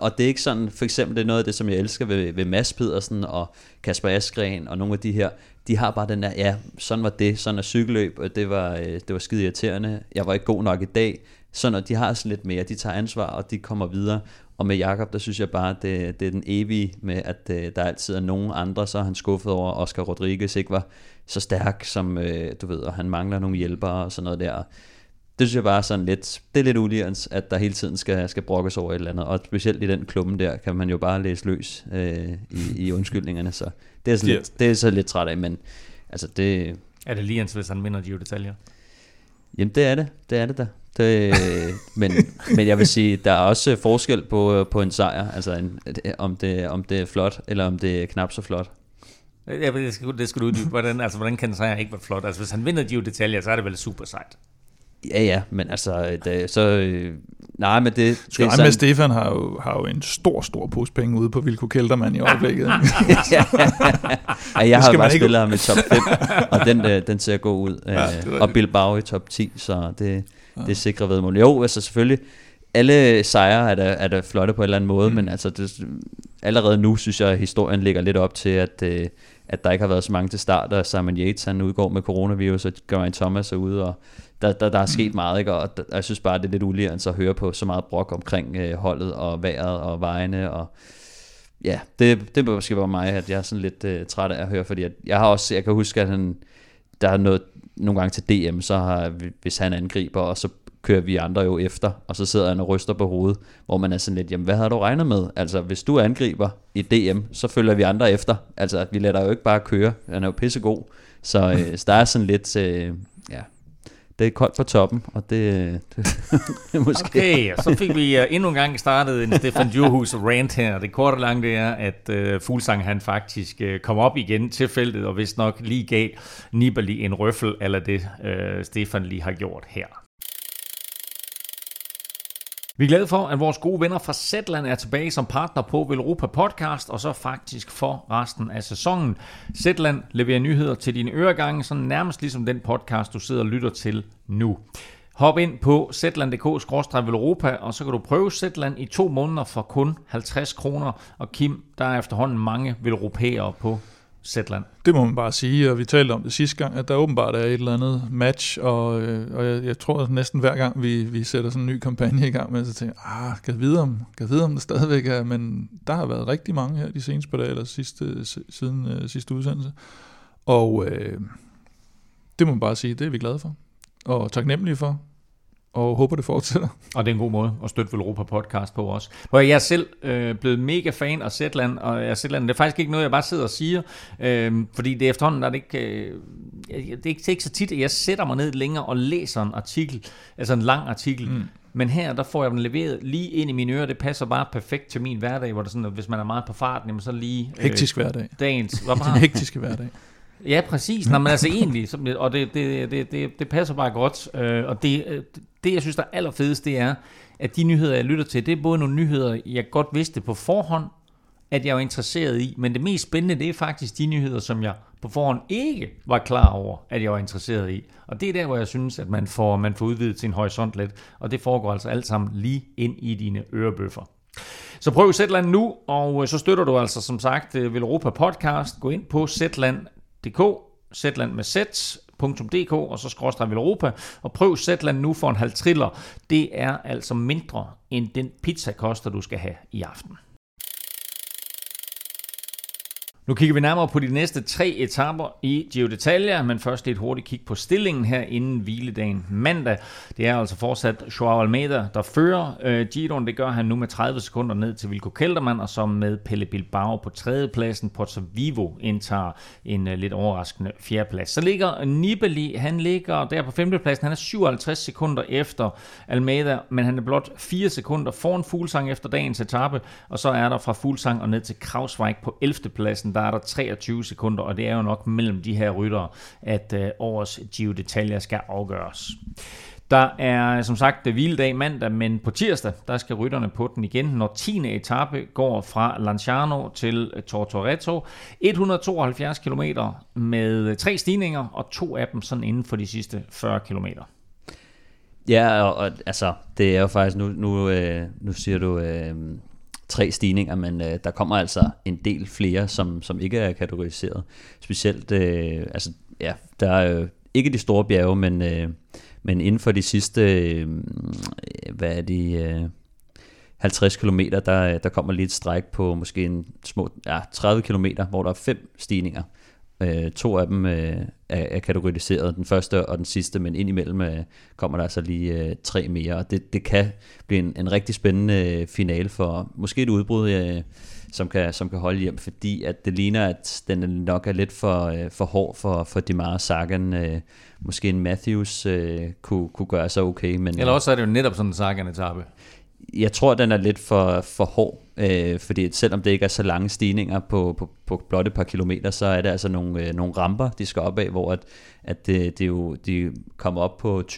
Og det er ikke sådan, for eksempel det er noget af det, som jeg elsker ved, ved Mads Pedersen og Kasper Askren og nogle af de her, de har bare den der, ja, sådan var det, sådan er cykelløb, og det var, øh, det var skide irriterende, jeg var ikke god nok i dag, sådan at de har sådan lidt mere, de tager ansvar, og de kommer videre, og med Jakob der synes jeg bare, det, det er den evige med, at øh, der altid er nogen andre, så er han skuffet over, at Oscar Rodriguez ikke var så stærk, som øh, du ved, og han mangler nogle hjælpere og sådan noget der. Det synes jeg bare er sådan lidt, det er lidt uligans, at der hele tiden skal, skal brokkes over et eller andet, og specielt i den klubben der, kan man jo bare læse løs øh, i, i undskyldningerne, så det er, sådan yeah. lidt, det er så lidt træt af, men altså det... Er det ligens, hvis han minder de detaljer? Jamen det er det, det er det da. Det, øh, men, men jeg vil sige, der er også øh, forskel på, øh, på en sejr, altså en, om, det, om det er flot, eller om det er knap så flot. Ja, det skal, det skal du uddybe. Hvordan, altså, hvordan kan en sejr ikke være flot? Altså, hvis han vinder de detaljer, så er det vel super sejt. Ja, ja, men altså, det, så... Øh, nej, men det... det er sådan... med Stefan har jo, har jo en stor, stor pose penge ude på Vilko Keltermann i øjeblikket. <laughs> ja, <laughs> jeg har bare spillet ham i top 5, <laughs> og den, øh, den ser god ud. Ja, øh, og Bilbao i top 10, så det, det er sikre vedmål. Jo, altså selvfølgelig, alle sejre er da, er da flotte på en eller anden måde, mm. men altså det, allerede nu synes jeg, at historien ligger lidt op til, at, øh, at der ikke har været så mange til start, og Simon Yates han udgår med coronavirus, og Geraint Thomas er ude, og der, der, der er sket mm. meget, ikke? og jeg synes bare, det er lidt uligere at høre på så meget brok omkring øh, holdet, og vejret, og vejene, og ja, det, det måske være mig, at jeg er sådan lidt øh, træt af at høre, fordi at jeg har også, jeg kan huske, at han, der er noget nogle gange til DM, så har, hvis han angriber, og så kører vi andre jo efter, og så sidder han og ryster på hovedet, hvor man er sådan lidt, jamen hvad havde du regnet med? Altså hvis du angriber i DM, så følger vi andre efter. Altså vi lader jo ikke bare køre, han er jo pissegod. Så, øh, <laughs> så der er sådan lidt, øh, ja, det er koldt på toppen, og det, <laughs> det, det måske... Okay, så fik vi uh, endnu en gang startet en Stefan Djurhus rant her. Det korte og lange det er, at uh, Fuglsang han faktisk uh, kom op igen til feltet, og vist nok lige gav Nibali en røffel, eller det uh, Stefan lige har gjort her. Vi er glade for, at vores gode venner fra Zetland er tilbage som partner på Velropa Podcast, og så faktisk for resten af sæsonen. Zetland leverer nyheder til dine øregange, så nærmest ligesom den podcast, du sidder og lytter til nu. Hop ind på zland.dk-velropa, og så kan du prøve Zetland i to måneder for kun 50 kroner. Og Kim, der er efterhånden mange velropæere på Zetland. Det må man bare sige, og vi talte om det sidste gang, at der åbenbart er et eller andet match, og, øh, og jeg, jeg tror at næsten hver gang, vi, vi sætter sådan en ny kampagne i gang med, så tænker jeg, ah, kan jeg vide om, kan jeg vide om det stadigvæk er, men der har været rigtig mange her de seneste par dage, eller sidste, siden uh, sidste udsendelse, og øh, det må man bare sige, det er vi glade for, og taknemmelige for, og håber, det fortsætter. Og det er en god måde at støtte Europa podcast på også. Hvor jeg er selv øh, blevet mega fan af Zetland, og jeg Zetland, det er faktisk ikke noget, jeg bare sidder og siger, øh, fordi det er efterhånden, der er det ikke, øh, det, er ikke, det er ikke så tit, at jeg sætter mig ned længere og læser en artikel, altså en lang artikel, mm. Men her, der får jeg den leveret lige ind i mine ører. Det passer bare perfekt til min hverdag, hvor det sådan, at hvis man er meget på farten, jamen så lige... Øh, Hektisk hverdag. Dagens. Hvad <laughs> Den hektiske hverdag. Ja, præcis. Nå, men altså egentlig, og det, det, det, det, det passer bare godt. Øh, og det, øh, det, jeg synes, der er allerfedest, det er, at de nyheder, jeg lytter til, det er både nogle nyheder, jeg godt vidste på forhånd, at jeg var interesseret i, men det mest spændende, det er faktisk de nyheder, som jeg på forhånd ikke var klar over, at jeg var interesseret i. Og det er der, hvor jeg synes, at man får, man får udvidet sin horisont lidt, og det foregår altså alt sammen lige ind i dine ørebøffer. Så prøv Zetland nu, og øh, så støtter du altså som sagt øh, Velropa Podcast. Gå ind på Zetland.dk, Zetland med Z, .dk og så skråstrej Europa, og prøv Zetland nu for en halv triller. Det er altså mindre end den pizza koster, du skal have i aften. Nu kigger vi nærmere på de næste tre etaper i Giro d'Italia, men først et hurtigt kig på stillingen her inden hviledagen mandag. Det er altså fortsat Joao Almeida, der fører øh, Giroen. Det gør han nu med 30 sekunder ned til Vilko Kelterman, og så med Pelle Bilbao på tredjepladsen. Porto Vivo indtager en øh, lidt overraskende fjerdeplads. Så ligger Nibali, han ligger der på femtepladsen. Han er 57 sekunder efter Almeida, men han er blot 4 sekunder foran Fuglsang efter dagens etape, og så er der fra Fuglsang og ned til Krausweig på 11. pladsen der er der 23 sekunder, og det er jo nok mellem de her ryttere, at øh, årets Giro d'Italia skal afgøres. Der er som sagt hviledag mandag, men på tirsdag, der skal rytterne på den igen, når 10. etape går fra Lanciano til øh, Tortoretto. 172 km med øh, tre stigninger, og to af dem sådan inden for de sidste 40 km. Ja, og, og altså, det er jo faktisk, nu, nu, øh, nu siger du, øh, tre stigninger, men øh, der kommer altså en del flere, som, som ikke er kategoriseret. Specielt, øh, altså, ja, der er øh, ikke de store bjerge, men, øh, men inden for de sidste, øh, hvad er de, øh, 50 km, der, der kommer lige et stræk på måske en små, ja, 30 km, hvor der er fem stigninger. Øh, to af dem øh, er, er kategoriseret, den første og den sidste, men indimellem øh, kommer der altså lige øh, tre mere, og det, det kan blive en, en rigtig spændende øh, finale for måske et udbrud, øh, som, kan, som kan holde hjem, fordi at det ligner, at den nok er lidt for, øh, for hård for, for Dimar Sagan. Øh, måske en Matthews øh, kunne, kunne gøre sig okay. Men, Eller også er det jo netop sådan en Sagan-etappe jeg tror, den er lidt for, for hård, øh, fordi selvom det ikke er så lange stigninger på, på, på blot et par kilometer, så er det altså nogle, øh, nogle ramper, de skal op af, hvor at, at det, det jo, de kommer op på 20%,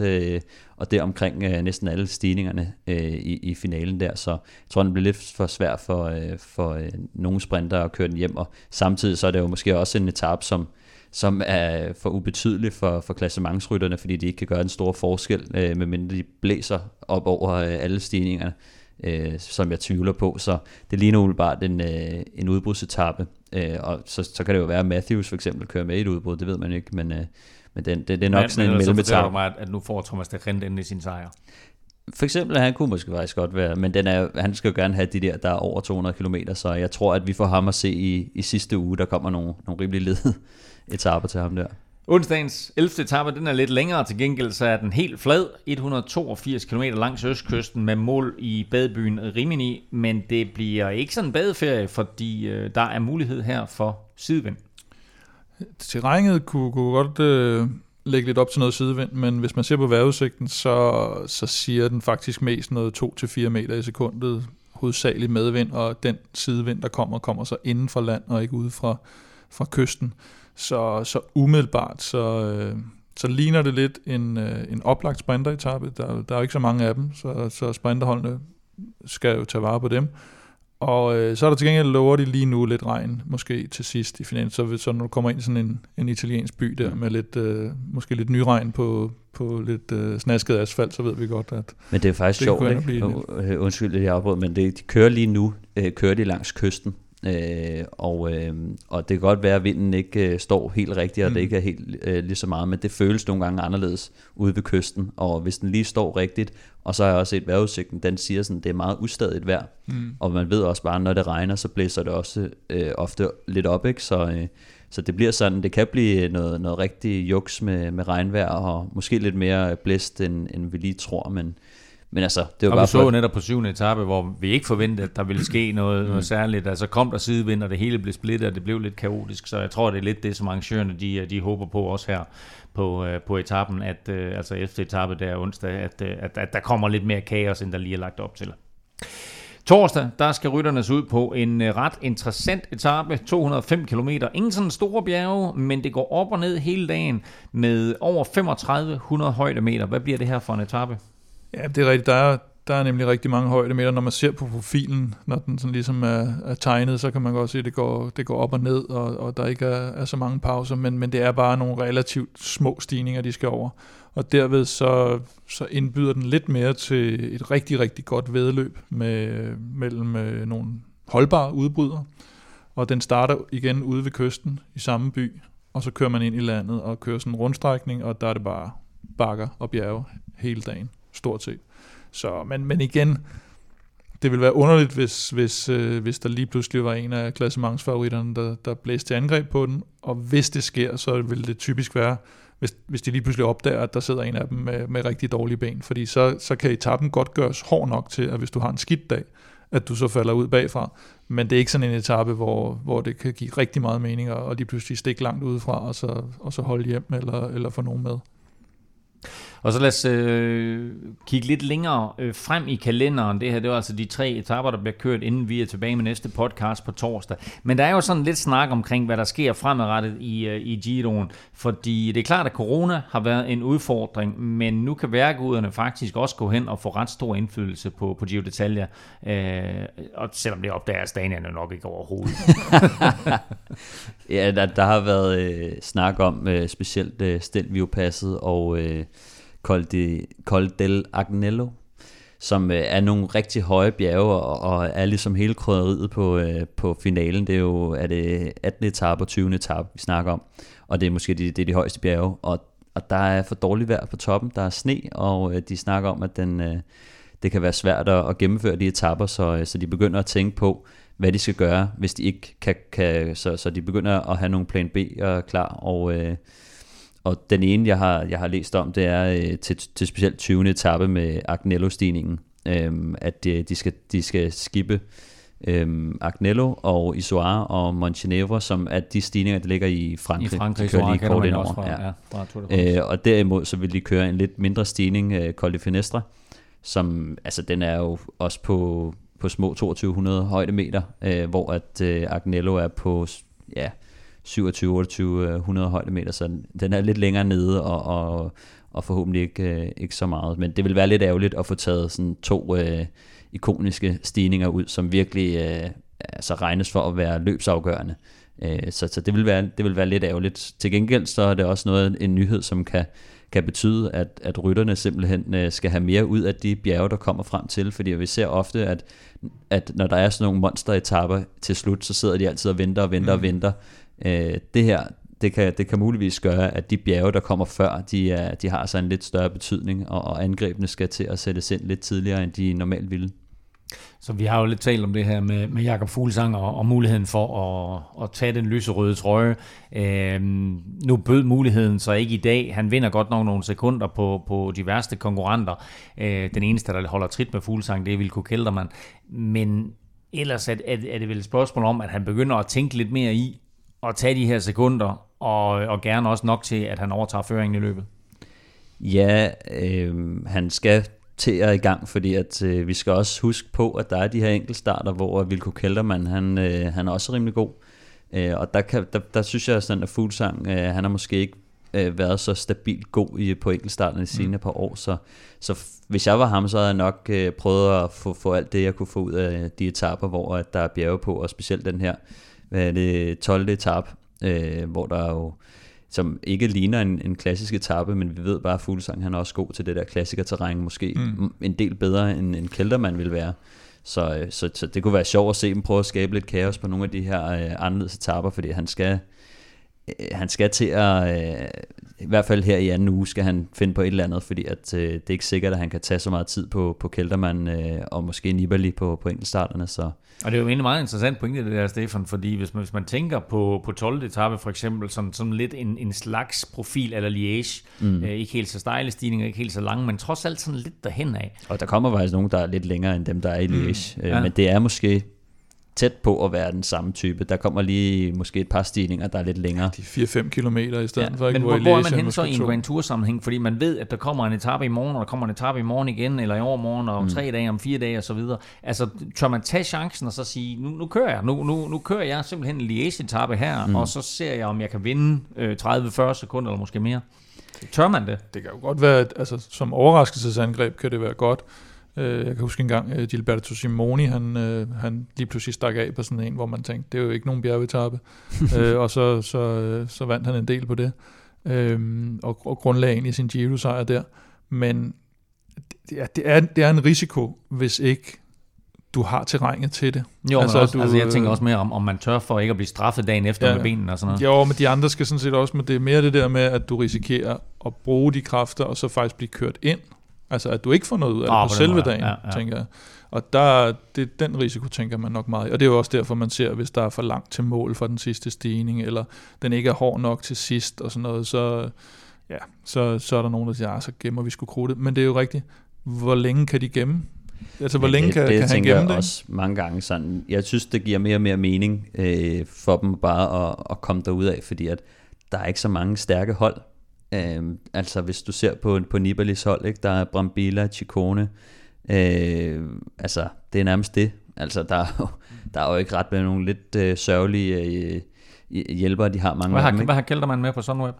17%, øh, og det omkring øh, næsten alle stigningerne øh, i, i finalen der, så jeg tror, den bliver lidt for svær for, øh, for øh, nogle sprinter at køre den hjem, og samtidig så er det jo måske også en etape, som som er for ubetydelig for, for klassementsrytterne, fordi de ikke kan gøre en stor forskel, øh, medmindre de blæser op over øh, alle stigningerne, øh, som jeg tvivler på. Så det ligner umiddelbart en, øh, en udbrudsetappe, øh, og så, så kan det jo være, at Matthews for eksempel kører med i et udbrud, det ved man ikke, men, øh, men det, det, det er nok men, sådan men, en mellemetappe. mig, at, at nu får Thomas de Rent endelig sin sejr. For eksempel, han kunne måske faktisk godt være, men den er, han skal jo gerne have de der, der er over 200 km, så jeg tror, at vi får ham at se i, i sidste uge, der kommer nogle, nogle rimelig led etaper til ham der. Onsdagens 11. etape, den er lidt længere til gengæld, så er den helt flad, 182 km langs østkysten med mål i badebyen Rimini, men det bliver ikke sådan en badeferie, fordi øh, der er mulighed her for sidevind. Terrænet kunne, kunne godt øh, lægge lidt op til noget sidevind, men hvis man ser på vejrudsigten, så, så siger den faktisk mest noget 2-4 meter i sekundet, hovedsageligt medvind, og den sidevind, der kommer, kommer så inden for land og ikke ude fra, fra kysten. Så, så umiddelbart, så, øh, så ligner det lidt en, øh, en oplagt sprinteretappe. Der, der er jo ikke så mange af dem, så, så sprinterholdene skal jo tage vare på dem. Og øh, så er der til gengæld lover de lige nu lidt regn, måske til sidst i finalen. Så, så når du kommer ind i sådan en, en italiensk by der, med lidt, øh, måske lidt ny regn på, på lidt øh, snasket asfalt, så ved vi godt, at Men det er faktisk det sjovt, ikke? Undskyld, det jeg afbrød, men det, de kører lige nu, øh, kører de langs kysten. Øh, og, øh, og det kan godt være, at vinden ikke øh, står helt rigtigt, og mm. det ikke er helt øh, lige så meget, men det føles nogle gange anderledes ude ved kysten, og hvis den lige står rigtigt, og så har jeg også set vejrudsigten, den siger sådan, det er meget ustadigt vejr, mm. og man ved også bare, når det regner, så blæser det også øh, ofte lidt op, ikke? Så, øh, så det bliver sådan, det kan blive noget, noget rigtig juks med, med regnvejr, og måske lidt mere blæst, end, end vi lige tror, men men altså, det var og bare vi så netop på syvende etape, hvor vi ikke forventede, at der ville ske noget, mm. noget særligt. Altså kom der sidevind, og det hele blev splittet, og det blev lidt kaotisk. Så jeg tror, det er lidt det, som arrangørerne de, de håber på også her på, øh, på etappen, at, øh, altså efter etape der onsdag, at, øh, at, at der kommer lidt mere kaos, end der lige er lagt op til. Torsdag, der skal rytterne ud på en ret interessant etape, 205 km. Ingen sådan store bjerge, men det går op og ned hele dagen med over 3500 højdemeter. Hvad bliver det her for en etape? Ja, det er rigtigt. Der er, der er nemlig rigtig mange højdemeter. Når man ser på profilen, når den sådan ligesom er, er tegnet, så kan man godt se, at det går, det går op og ned, og, og der ikke er, er så mange pauser, men, men det er bare nogle relativt små stigninger, de skal over. Og derved så, så indbyder den lidt mere til et rigtig, rigtig godt vedløb med, mellem øh, nogle holdbare udbrydere. og den starter igen ude ved kysten i samme by, og så kører man ind i landet og kører sådan en rundstrækning, og der er det bare bakker og bjerge hele dagen, stort set. Så, men, men igen, det vil være underligt, hvis, hvis, øh, hvis der lige pludselig var en af klassementsfavoritterne, der, der blæste til angreb på den, og hvis det sker, så vil det typisk være, hvis, hvis de lige pludselig opdager, at der sidder en af dem med, med rigtig dårlige ben, fordi så, så kan etappen godt gøres hård nok til, at hvis du har en skidt dag, at du så falder ud bagfra. Men det er ikke sådan en etape, hvor, hvor det kan give rigtig meget mening, og lige pludselig stikke langt udefra, og så, og så holde hjem, eller, eller få nogen med. Og så lad os øh, kigge lidt længere øh, frem i kalenderen. Det her, det var altså de tre etaper, der bliver kørt, inden vi er tilbage med næste podcast på torsdag. Men der er jo sådan lidt snak omkring, hvad der sker fremadrettet i, øh, i Giroen. Fordi det er klart, at corona har været en udfordring, men nu kan værkuderne faktisk også gå hen og få ret stor indflydelse på, på Giro d'Italia. Øh, og selvom det opdager Stanierne nok ikke overhovedet. <laughs> ja, der, der har været øh, snak om øh, specielt øh, Stelvio-passet og... Øh, Col, de, Col del Agnello, som øh, er nogle rigtig høje bjerge, og, og er ligesom hele krydderiet på, øh, på finalen. Det er jo er det 18. etape og 20. etape, vi snakker om, og det er måske de, det er de højeste bjerge, og, og der er for dårligt vejr på toppen, der er sne, og øh, de snakker om, at den, øh, det kan være svært at, at gennemføre de etapper, så, øh, så de begynder at tænke på, hvad de skal gøre, hvis de ikke kan, kan så, så de begynder at have nogle plan B klar, og øh, og den ene, jeg har, jeg har læst om, det er øh, til, til specielt 20. etape med Agnello-stigningen, øh, at de, de, skal, de skal skippe øh, Agnello og Isoar og Montenegro, som er de stigninger, der ligger i Frankrig. I Frankrig, de kører lige kort ind over. Fra, ja. Ja, øh, og derimod så vil de køre en lidt mindre stigning, øh, Col de Finestre, som, altså den er jo også på, på små 2200 højdemeter, øh, hvor at øh, Agnello er på, ja, 27-2800 højdemeter, så den er lidt længere nede, og, og, og forhåbentlig ikke, øh, ikke så meget. Men det vil være lidt ærgerligt at få taget sådan to øh, ikoniske stigninger ud, som virkelig øh, altså regnes for at være løbsafgørende. Øh, så, så det, vil være, det vil være lidt ærgerligt. Til gengæld så er det også noget en nyhed, som kan, kan betyde, at, at rytterne simpelthen øh, skal have mere ud af de bjerge, der kommer frem til, fordi vi ser ofte, at, at når der er sådan nogle monsteretapper til slut, så sidder de altid og venter og venter mm. og venter, Øh, det her, det kan, det kan muligvis gøre, at de bjerge, der kommer før, de, er, de har så en lidt større betydning, og, og angrebene skal til at sættes ind lidt tidligere, end de normalt ville. Så vi har jo lidt talt om det her med, med Jakob Fuglsang og, og muligheden for at, at tage den lyserøde trøje. Øhm, nu bød muligheden så ikke i dag. Han vinder godt nok nogle sekunder på, på de værste konkurrenter. Øh, den eneste, der holder trit med Fuglsang, det er Vilko Kelderman. Men ellers er, er, er det vel et spørgsmål om, at han begynder at tænke lidt mere i, at tage de her sekunder, og, og gerne også nok til, at han overtager føringen i løbet? Ja, øh, han skal til at i gang, fordi at øh, vi skal også huske på, at der er de her enkeltstarter, hvor Vilko Kelderman, han, øh, han er også rimelig god. Øh, og der, kan, der, der synes jeg sådan, at Fuglsang, øh, han har måske ikke øh, været så stabilt god i, på enkeltstarten i sine mm. par år, så, så hvis jeg var ham, så havde jeg nok øh, prøvet at få, få alt det, jeg kunne få ud af de etaper, hvor at der er bjerge på, og specielt den her hvad er det, 12. etape, øh, hvor der jo som ikke ligner en, en klassisk etape, men vi ved bare, at Fuglsang han er også god til det der klassikerterræn, måske mm. en del bedre end en Kelterman vil være. Så, øh, så, så det kunne være sjovt at se dem prøve at skabe lidt kaos på nogle af de her øh, anderledes etaper, fordi han skal, han skal til at, øh, i hvert fald her i anden uge, skal han finde på et eller andet, fordi at, øh, det er ikke sikkert, at han kan tage så meget tid på, på Kelterman øh, og måske Nibali på, på enkeltstarterne, så, og det er jo en meget interessant pointe, det der, Stefan, fordi hvis man, hvis man tænker på, på 12. etape for eksempel, som, som lidt en, en slags profil eller Liège, mm. øh, ikke helt så stejle stigninger, ikke helt så lange, men trods alt sådan lidt derhen af. Og der kommer faktisk nogen, der er lidt længere end dem, der er i Liège, mm. øh, ja. men det er måske tæt på at være den samme type. Der kommer lige måske et par stigninger, der er lidt længere. De 4-5 kilometer i stedet ja, for, ikke? Men hvor, hvor er man hen så i en Grand Tour sammenhæng? Fordi man ved, at der kommer en etape i morgen, og der kommer en etape i morgen igen, eller i overmorgen, og om mm. tre dage, om fire dage osv. Altså, tør man tage chancen og så sige, nu, nu kører jeg, nu, nu, nu kører jeg simpelthen en Liège-etape her, mm. og så ser jeg, om jeg kan vinde øh, 30-40 sekunder eller måske mere. Tør man det? Det kan jo godt være, at altså, som overraskelsesangreb kan det være godt. Øh, jeg kan huske en gang, uh, Gilberto Simoni, han, uh, han lige pludselig stak af på sådan en, hvor man tænkte, det er jo ikke nogen bjergetappe. uh, <laughs> og så, så, uh, så vandt han en del på det. Uh, og, og grundlagde egentlig sin Giro-sejr der. Men ja, det, er, det er en risiko, hvis ikke du har terrænet til det. Jo, altså, også, du, altså jeg tænker øh, også mere om, om man tør for ikke at blive straffet dagen efter Ja, med benene og sådan noget. Jo, men de andre skal sådan set også, men det er mere det der med, at du risikerer at bruge de kræfter, og så faktisk blive kørt ind. Altså, at du ikke får noget ud af Ah, det på selve dagen, ja, ja. tænker jeg. Og der, det, den risiko tænker man nok meget i. Og det er jo også derfor, man ser, hvis der er for langt til mål for den sidste stigning, eller den ikke er hård nok til sidst, og sådan noget, så, ja, så, så er der nogen, der siger, ah, så gemmer vi sgu krudtet. Men det er jo rigtigt. Hvor længe kan de gemme? Altså, hvor Men længe det, kan, det kan han tænker gemme jeg det? også mange gange sådan. Jeg synes, det giver mere og mere mening øh, for dem bare at, at komme derud af, fordi at der er ikke så mange stærke hold. Øh, altså hvis du ser på, på Nibalis hold, ikke? der er Brambilla, Ciccone, øh, altså det er nærmest det. Altså der er <laughs> jo, der er jo ikke ret med nogle lidt øh, sørgelige øh, hjælpere, de har mange Hvad af har, dem. hvad har Kelterman med på Sunweb?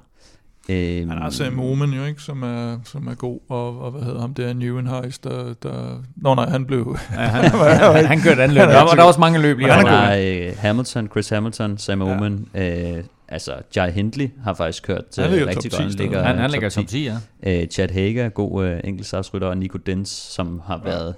Ikke? Han har Sam Omen jo ikke, som er, som er god, og, og hvad hedder ham der, Neuenheis, der, der... Nå nej, han blev... Ja, <laughs> han, han, han kørte anden løb. Er Der var, også mange løb lige han er Der er øh, Hamilton, Chris Hamilton, Sam Ja. Omen, øh, altså Jai Hindley har faktisk kørt Han øh, ligger rigtig top godt. 10 Han ligger. Han, han top ligger i 10. top 10, ja. Øh, Chad Hager, god øh, enkeltstartsrytter, og Nico Dens, som har været,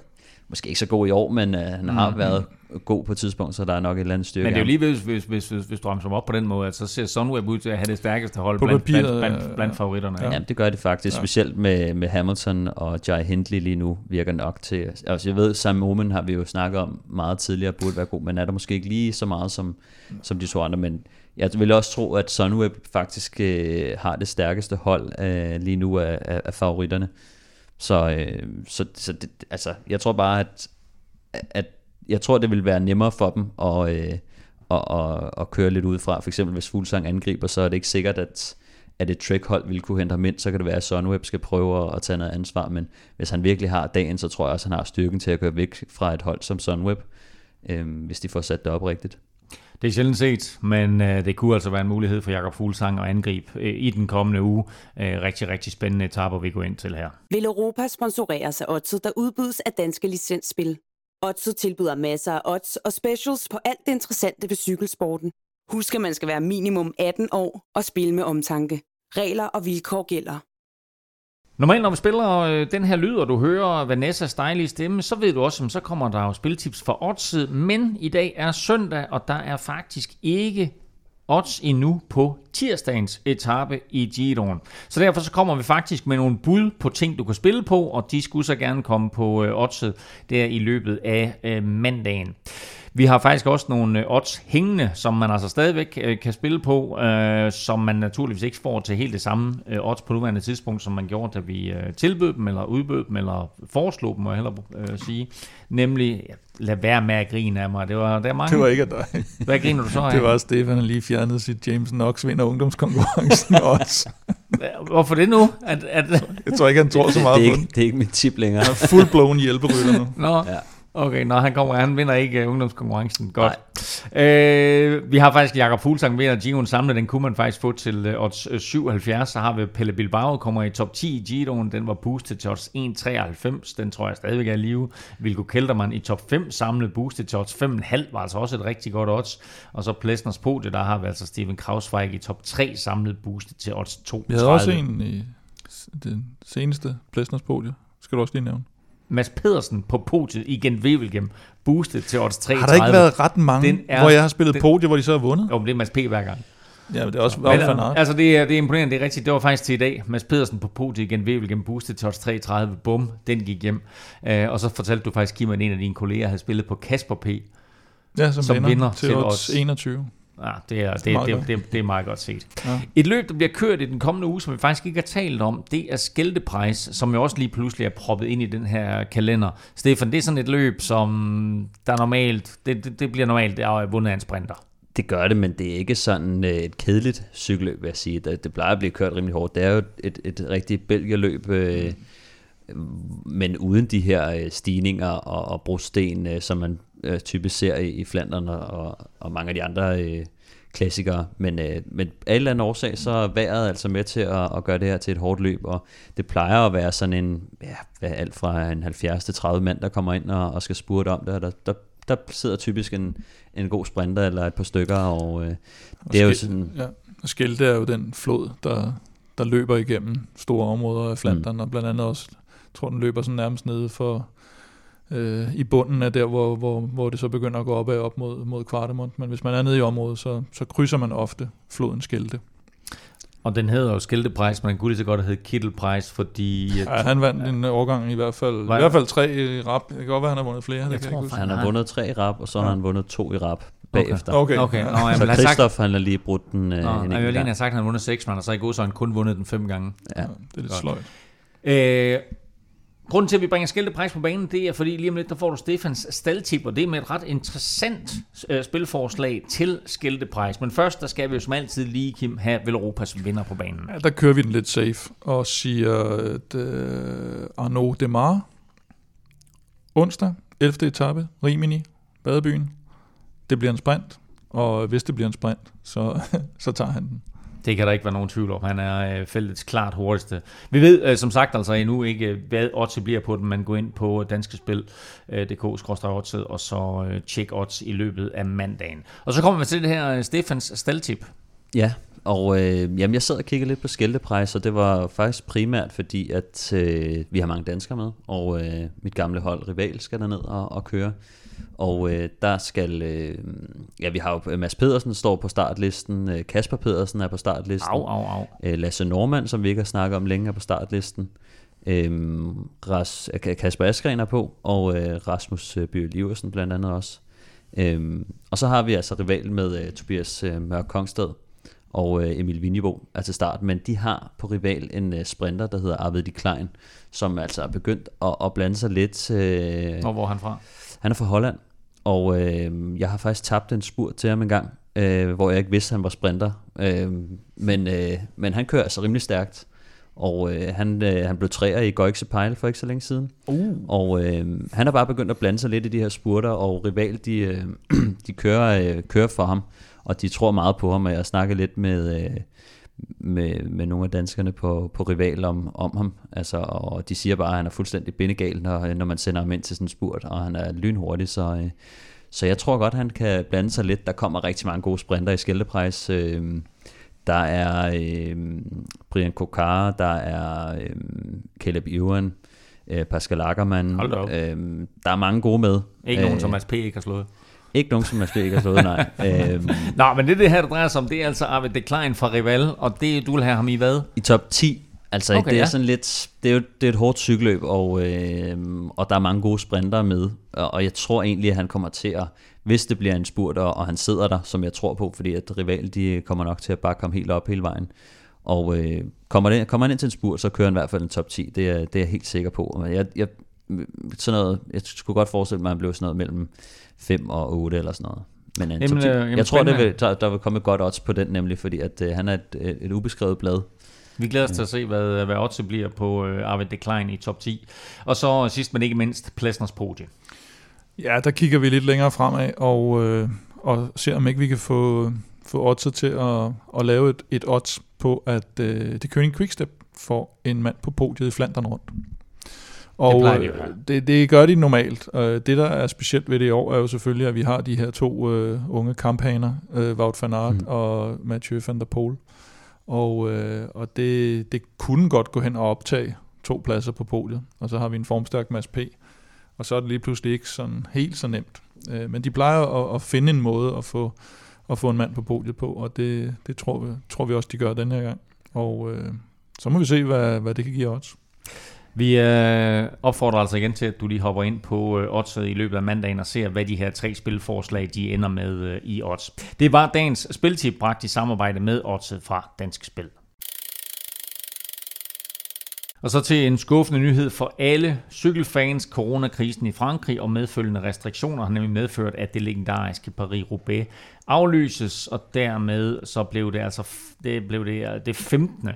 måske ikke så god i år, men øh, han har Mhm. været god på et tidspunkt, så der er nok et eller andet styrke. Men det er jo lige ved, hvis, hvis, hvis, hvis, hvis du rammer op på den måde, at så ser Sunweb ud til at have det stærkeste hold På blandt, papiret, blandt, blandt, ja. blandt favoritterne. Ja. Ja. ham. Ja, det gør det faktisk, Ja. ja. specielt med, med Hamilton og Jai Hindley lige nu, virker nok til. Altså jeg ved, Sam Omen har vi jo snakket om meget tidligere, burde være god, men er der måske ikke lige så meget som, som de to andre, men jeg vil også tro, at Sunweb faktisk øh, har det stærkeste hold øh, lige nu af, af, af favoritterne. Så, øh, så, så det, altså, jeg tror bare, at, at jeg tror, det vil være nemmere for dem at, øh, at, at, at køre lidt udefra. For eksempel hvis Fuglsang angriber, så er det ikke sikkert, at, at et trickhold vil kunne hente ham ind. Så kan det være, at Sunweb skal prøve at, at tage noget ansvar. Men hvis han virkelig har dagen, så tror jeg også, at han har styrken til at køre væk fra et hold som Sunweb, øh, hvis de får sat det op rigtigt. Det er sjældent set, men øh, det kunne altså være en mulighed for Jakob Fuglsang at angribe øh, i den kommende uge. Øh, rigtig, rigtig spændende etaper, vi går ind til her. Vil Europa sponsoreres af Odset, der udbydes af danske licensspil. Odset tilbyder masser af odds og specials på alt det interessante ved cykelsporten. Husk, at man skal være minimum 18 år og spille med omtanke. Regler og vilkår gælder. Normalt, når vi spiller øh, den her lyd, og du hører Vanessas dejlige stemme, så ved du også, at så kommer der jo spiltips for oddset. Men i dag er søndag, og der er faktisk ikke odds endnu på tirsdagens etape i Giroen. Så derfor så kommer vi faktisk med nogle bud på ting, du kan spille på, og de skulle så gerne komme på øh, oddset der i løbet af øh, mandagen. Vi har faktisk også nogle øh, odds hængende, som man altså stadigvæk øh, kan spille på, øh, som man naturligvis ikke får til helt det samme øh, odds på nuværende tidspunkt, som man gjorde, da vi tilbød dem, eller udbød dem, eller foreslog dem, må jeg hellere øh, sige. Nemlig, lad være med at grine af mig. Det var, der er mange. Det var ikke af dig. Hvad griner du så af? Det var Stefan, han lige fjernede sit James Knox vinder ungdomskonkurrencen <laughs> også. Hvorfor det nu? At, at, Jeg tror ikke, han tror så meget det, er på ikke, den. det er ikke mit tip længere. Han er full-blown hjælperytter nu. Nå, Ja. Okay, når han kommer, han vinder ikke uh, ungdomskonkurrencen. Godt. Øh, vi har faktisk Jakob Fuglsang vinder Giroen samlet, den kunne man faktisk få til uh, odds øh, 77. Så har vi Pelle Bilbao, kommer i top 10 i Giroen, den var boostet til odds 1,93. Den tror jeg stadigvæk er i live. Vilko Keltermann i top 5 samlet, boostet til odds 5,5, var altså også et rigtig godt odds. Og så Plesners podie, der har vi altså Steven Krausweig i top 3 samlet, boostet til odds 2,30. Vi havde også en i den seneste Plesners podie. Skal du også lige nævne. Mads Pedersen på podiet i Gent Wevelgem, boostet til odds 3,30. Har der ikke været ret mange, Den er- hvor jeg har spillet den- podie, hvor de så har vundet? Jo, men det er Mads P. hver gang. Ja, men det er også Men, været fan altså, det er, det er imponerende, det er rigtigt. Det var faktisk til i dag. Mads Pedersen på podiet igen, Wevelgem boostet til odds 3,30. Bum, den gik hjem. Uh, og så fortalte du faktisk, Kim, at en af dine kolleger havde spillet på Kasper P. Ja, som, som vinder, vinder til til odds. 21. Ja, det er, det, Meget det, godt. det, det er meget godt set. Ja. Et løb, der bliver kørt i den kommende uge, som vi faktisk ikke har talt om, det er Skældeprejs, som jo også lige pludselig er proppet ind i den her kalender. Stefan, det er sådan et løb, som der normalt, det, det, det bliver normalt der er vundet af en sprinter. Det gør det, men det er ikke sådan øh, et kedeligt cykelløb, vil jeg sige. Det, det plejer at blive kørt rimelig hårdt. Det er jo et, et rigtigt belgierløb, øh, men uden de her øh, stigninger og, og brosten, øh, som man øh, typisk ser i, i Flandern og, og, og mange af de andre øh, klassikere. Men, øh, men af en eller anden årsag, så er vejret altså med til at, at gøre det her til et hårdt løb, og det plejer at være sådan en, ja, hvad, alt fra en 70 til 30 mand, der kommer ind og, og skal spurte om det, og der, der, der sidder typisk en, en god sprinter eller et par stykker, og øh, det er jo sådan, Ja, og Skelte er jo den flod, der, der løber igennem store områder af Flandern, mm. og blandt andet også, jeg tror den løber sådan nærmest nede for øh, i bunden af der, hvor, hvor, hvor det så begynder at gå opad op mod, mod Kvartemont. Men hvis man er nede i området, så, så krydser man ofte floden Skelde. Og den hedder jo Skilteprejs, men den kunne lige så godt have heddet Kittelprejs, fordi... Ja, han vandt en årgang i hvert fald. Var- I hvert fald tre i rap. Det kan godt være, han har vundet flere. det kan tror jeg ikke huske. faktisk- Han har vundet tre i rap, og så har han vundet to i rap bagefter. Okay. Okay, Nå, jeg Så have sagt, Christoph, han har lige brudt den øh, Nå, en jeg enkelt vil lige gang. have sagt, at han har vundet seks, men han har så i god så han kun vundet den fem gange. Ja. Ja, det er lidt Godt. sløjt. Øh, grunden til, at vi bringer Skilteprejs på banen, det er, fordi lige om lidt, der får du Stefans staldtip, og det er med et ret interessant øh, spilforslag til Skilteprejs. Men først, der skal vi jo som altid lige, Kim, have Velropas vinder på banen. Ja, der kører vi den lidt safe og siger, at øh, Arnaud Demar, onsdag, 11. etape, Rimini, Badebyen, det bliver en sprint, og hvis det bliver en sprint, så, <laughs> så tager han den. Det kan der ikke være nogen tvivl om. Han er øh, feltets klart hurtigste. Vi ved øh, som sagt altså endnu ikke, øh, hvad odds bliver på den. Man går ind på øh, danskespil.dk-oddset, og så øh, tjek odds i løbet af mandagen. Og så kommer vi til det her øh, Stefans staldtip. Ja, og øh, jamen, jeg sad og kiggede lidt på skiltepriser, og det var faktisk primært fordi, at øh, vi har mange danskere med, og øh, mit gamle hold Rival skal derned og, og køre. Og øh, der skal, øh, ja vi har jo Mads Pedersen står på startlisten, øh, Kasper Pedersen er på startlisten, Au, au, au. øh, Lasse Normand, som vi ikke har snakket om længe, er på startlisten. Øhm, Ras, Ka- Kasper Askren er på, og øh, Rasmus øh, Bøge Liversen blandt andet også. Øhm, og så har vi altså rival med øh, Tobias øh, Mørk Kongsted og øh, Emil Vinjebo er til start, men de har på rival en øh, sprinter, der hedder Arvid de Klein, som altså er begyndt at, at blande sig lidt. Øh, Og hvor er han fra? Han er fra Holland, og øh, jeg har faktisk tabt en spurt til ham en gang, øh, hvor jeg ikke vidste, at han var sprinter. Øh, men, øh, men han kører altså rimelig stærkt, og øh, han, øh, han blev træer i Goikse Pejl for ikke så længe siden. Uh. Og øh, han er bare begyndt at blande sig lidt i de her spurter, og Rival, de, øh, <clears throat> de kører, øh, kører for ham, og de tror meget på ham, og jeg snakker lidt med... Øh, med, med nogle af danskerne på, på rival om, om ham. Altså, og de siger bare, at han er fuldstændig bindegal, når, når man sender ham ind til sådan en spurt, og han er lynhurtig, så, øh, så jeg tror godt, han kan blande sig lidt. Der kommer rigtig mange gode sprinter i Skældeprejs. Øh, der er øh, Brian Kokar, der er øh, Caleb Ewan, øh, Pascal Ackermann. Øh, der er mange gode med. Ikke nogen, Øh, som Mads P. ikke har slået. Ikke nogen, som Mads P. ikke har slået, nej. <laughs> øh, Nå, men det, det her, der drejer sig om, det er altså Arvid de Klein fra Rival, og det, du vil have ham i hvad? I top 10. Altså Okay, det er ja. sådan lidt, det er jo det er et hårdt cykelløb, og, øh, og der er mange gode sprinter med, og, og jeg tror egentlig, at han kommer til at, hvis det bliver en spurt, og, og han sidder der, som jeg tror på, fordi at rival, de kommer nok til at bare komme helt op hele vejen. Og øh, kommer, det, kommer han ind til en spurt, så kører han i hvert fald en top 10, det er, det er jeg helt sikker på. Jeg, jeg, sådan noget, jeg skulle godt forestille mig, at han blev sådan noget mellem 5 og 8 eller sådan noget. Men en Jamen, top 10. øh, jamen, jeg tror, det vil, der, der vil komme et godt odds på den, nemlig fordi at øh, han er et, et, et ubeskrevet blad. Vi glæder os til at se, hvad, hvad oddset bliver på øh, Arvid de Klein i top 10. Og så sidst, men ikke mindst, Plesners podie. Ja, der kigger vi lidt længere fremad, og, øh, og ser om ikke vi kan få, få oddset til at, at lave et, et odds på, at øh, det König Quickstep får en mand på podiet i Flandern rundt. Og plejer de jo øh, det, det gør de normalt. Det, der er specielt ved det i år, er jo selvfølgelig, at vi har de her to øh, unge kamphaner, øh, Wout van Aert mm. og Mathieu van der Poel. Og, øh, og det, det kunne godt gå hen og optage to pladser på podiet. Og så har vi en formstærk Mads P. Og så er det lige pludselig ikke sådan helt så nemt. Øh, men de plejer at, at finde en måde at få, at få en mand på podiet på, og det, det tror, vi, tror vi også, de gør den her gang. Og øh, så må vi se, hvad, hvad det kan give os. Vi øh, opfordrer altså igen til, at du lige hopper ind på øh, oddset i løbet af mandagen og ser, hvad de her tre spilforslag de ender med øh, i odds. Det var dagens spiltip bragt i samarbejde med oddset fra Dansk Spil. Og så til en skuffende nyhed for alle cykelfans. Coronakrisen i Frankrig og medfølgende restriktioner har nemlig medført, at det legendariske Paris-Roubaix aflyses, og dermed så blev det altså det, blev det, det 15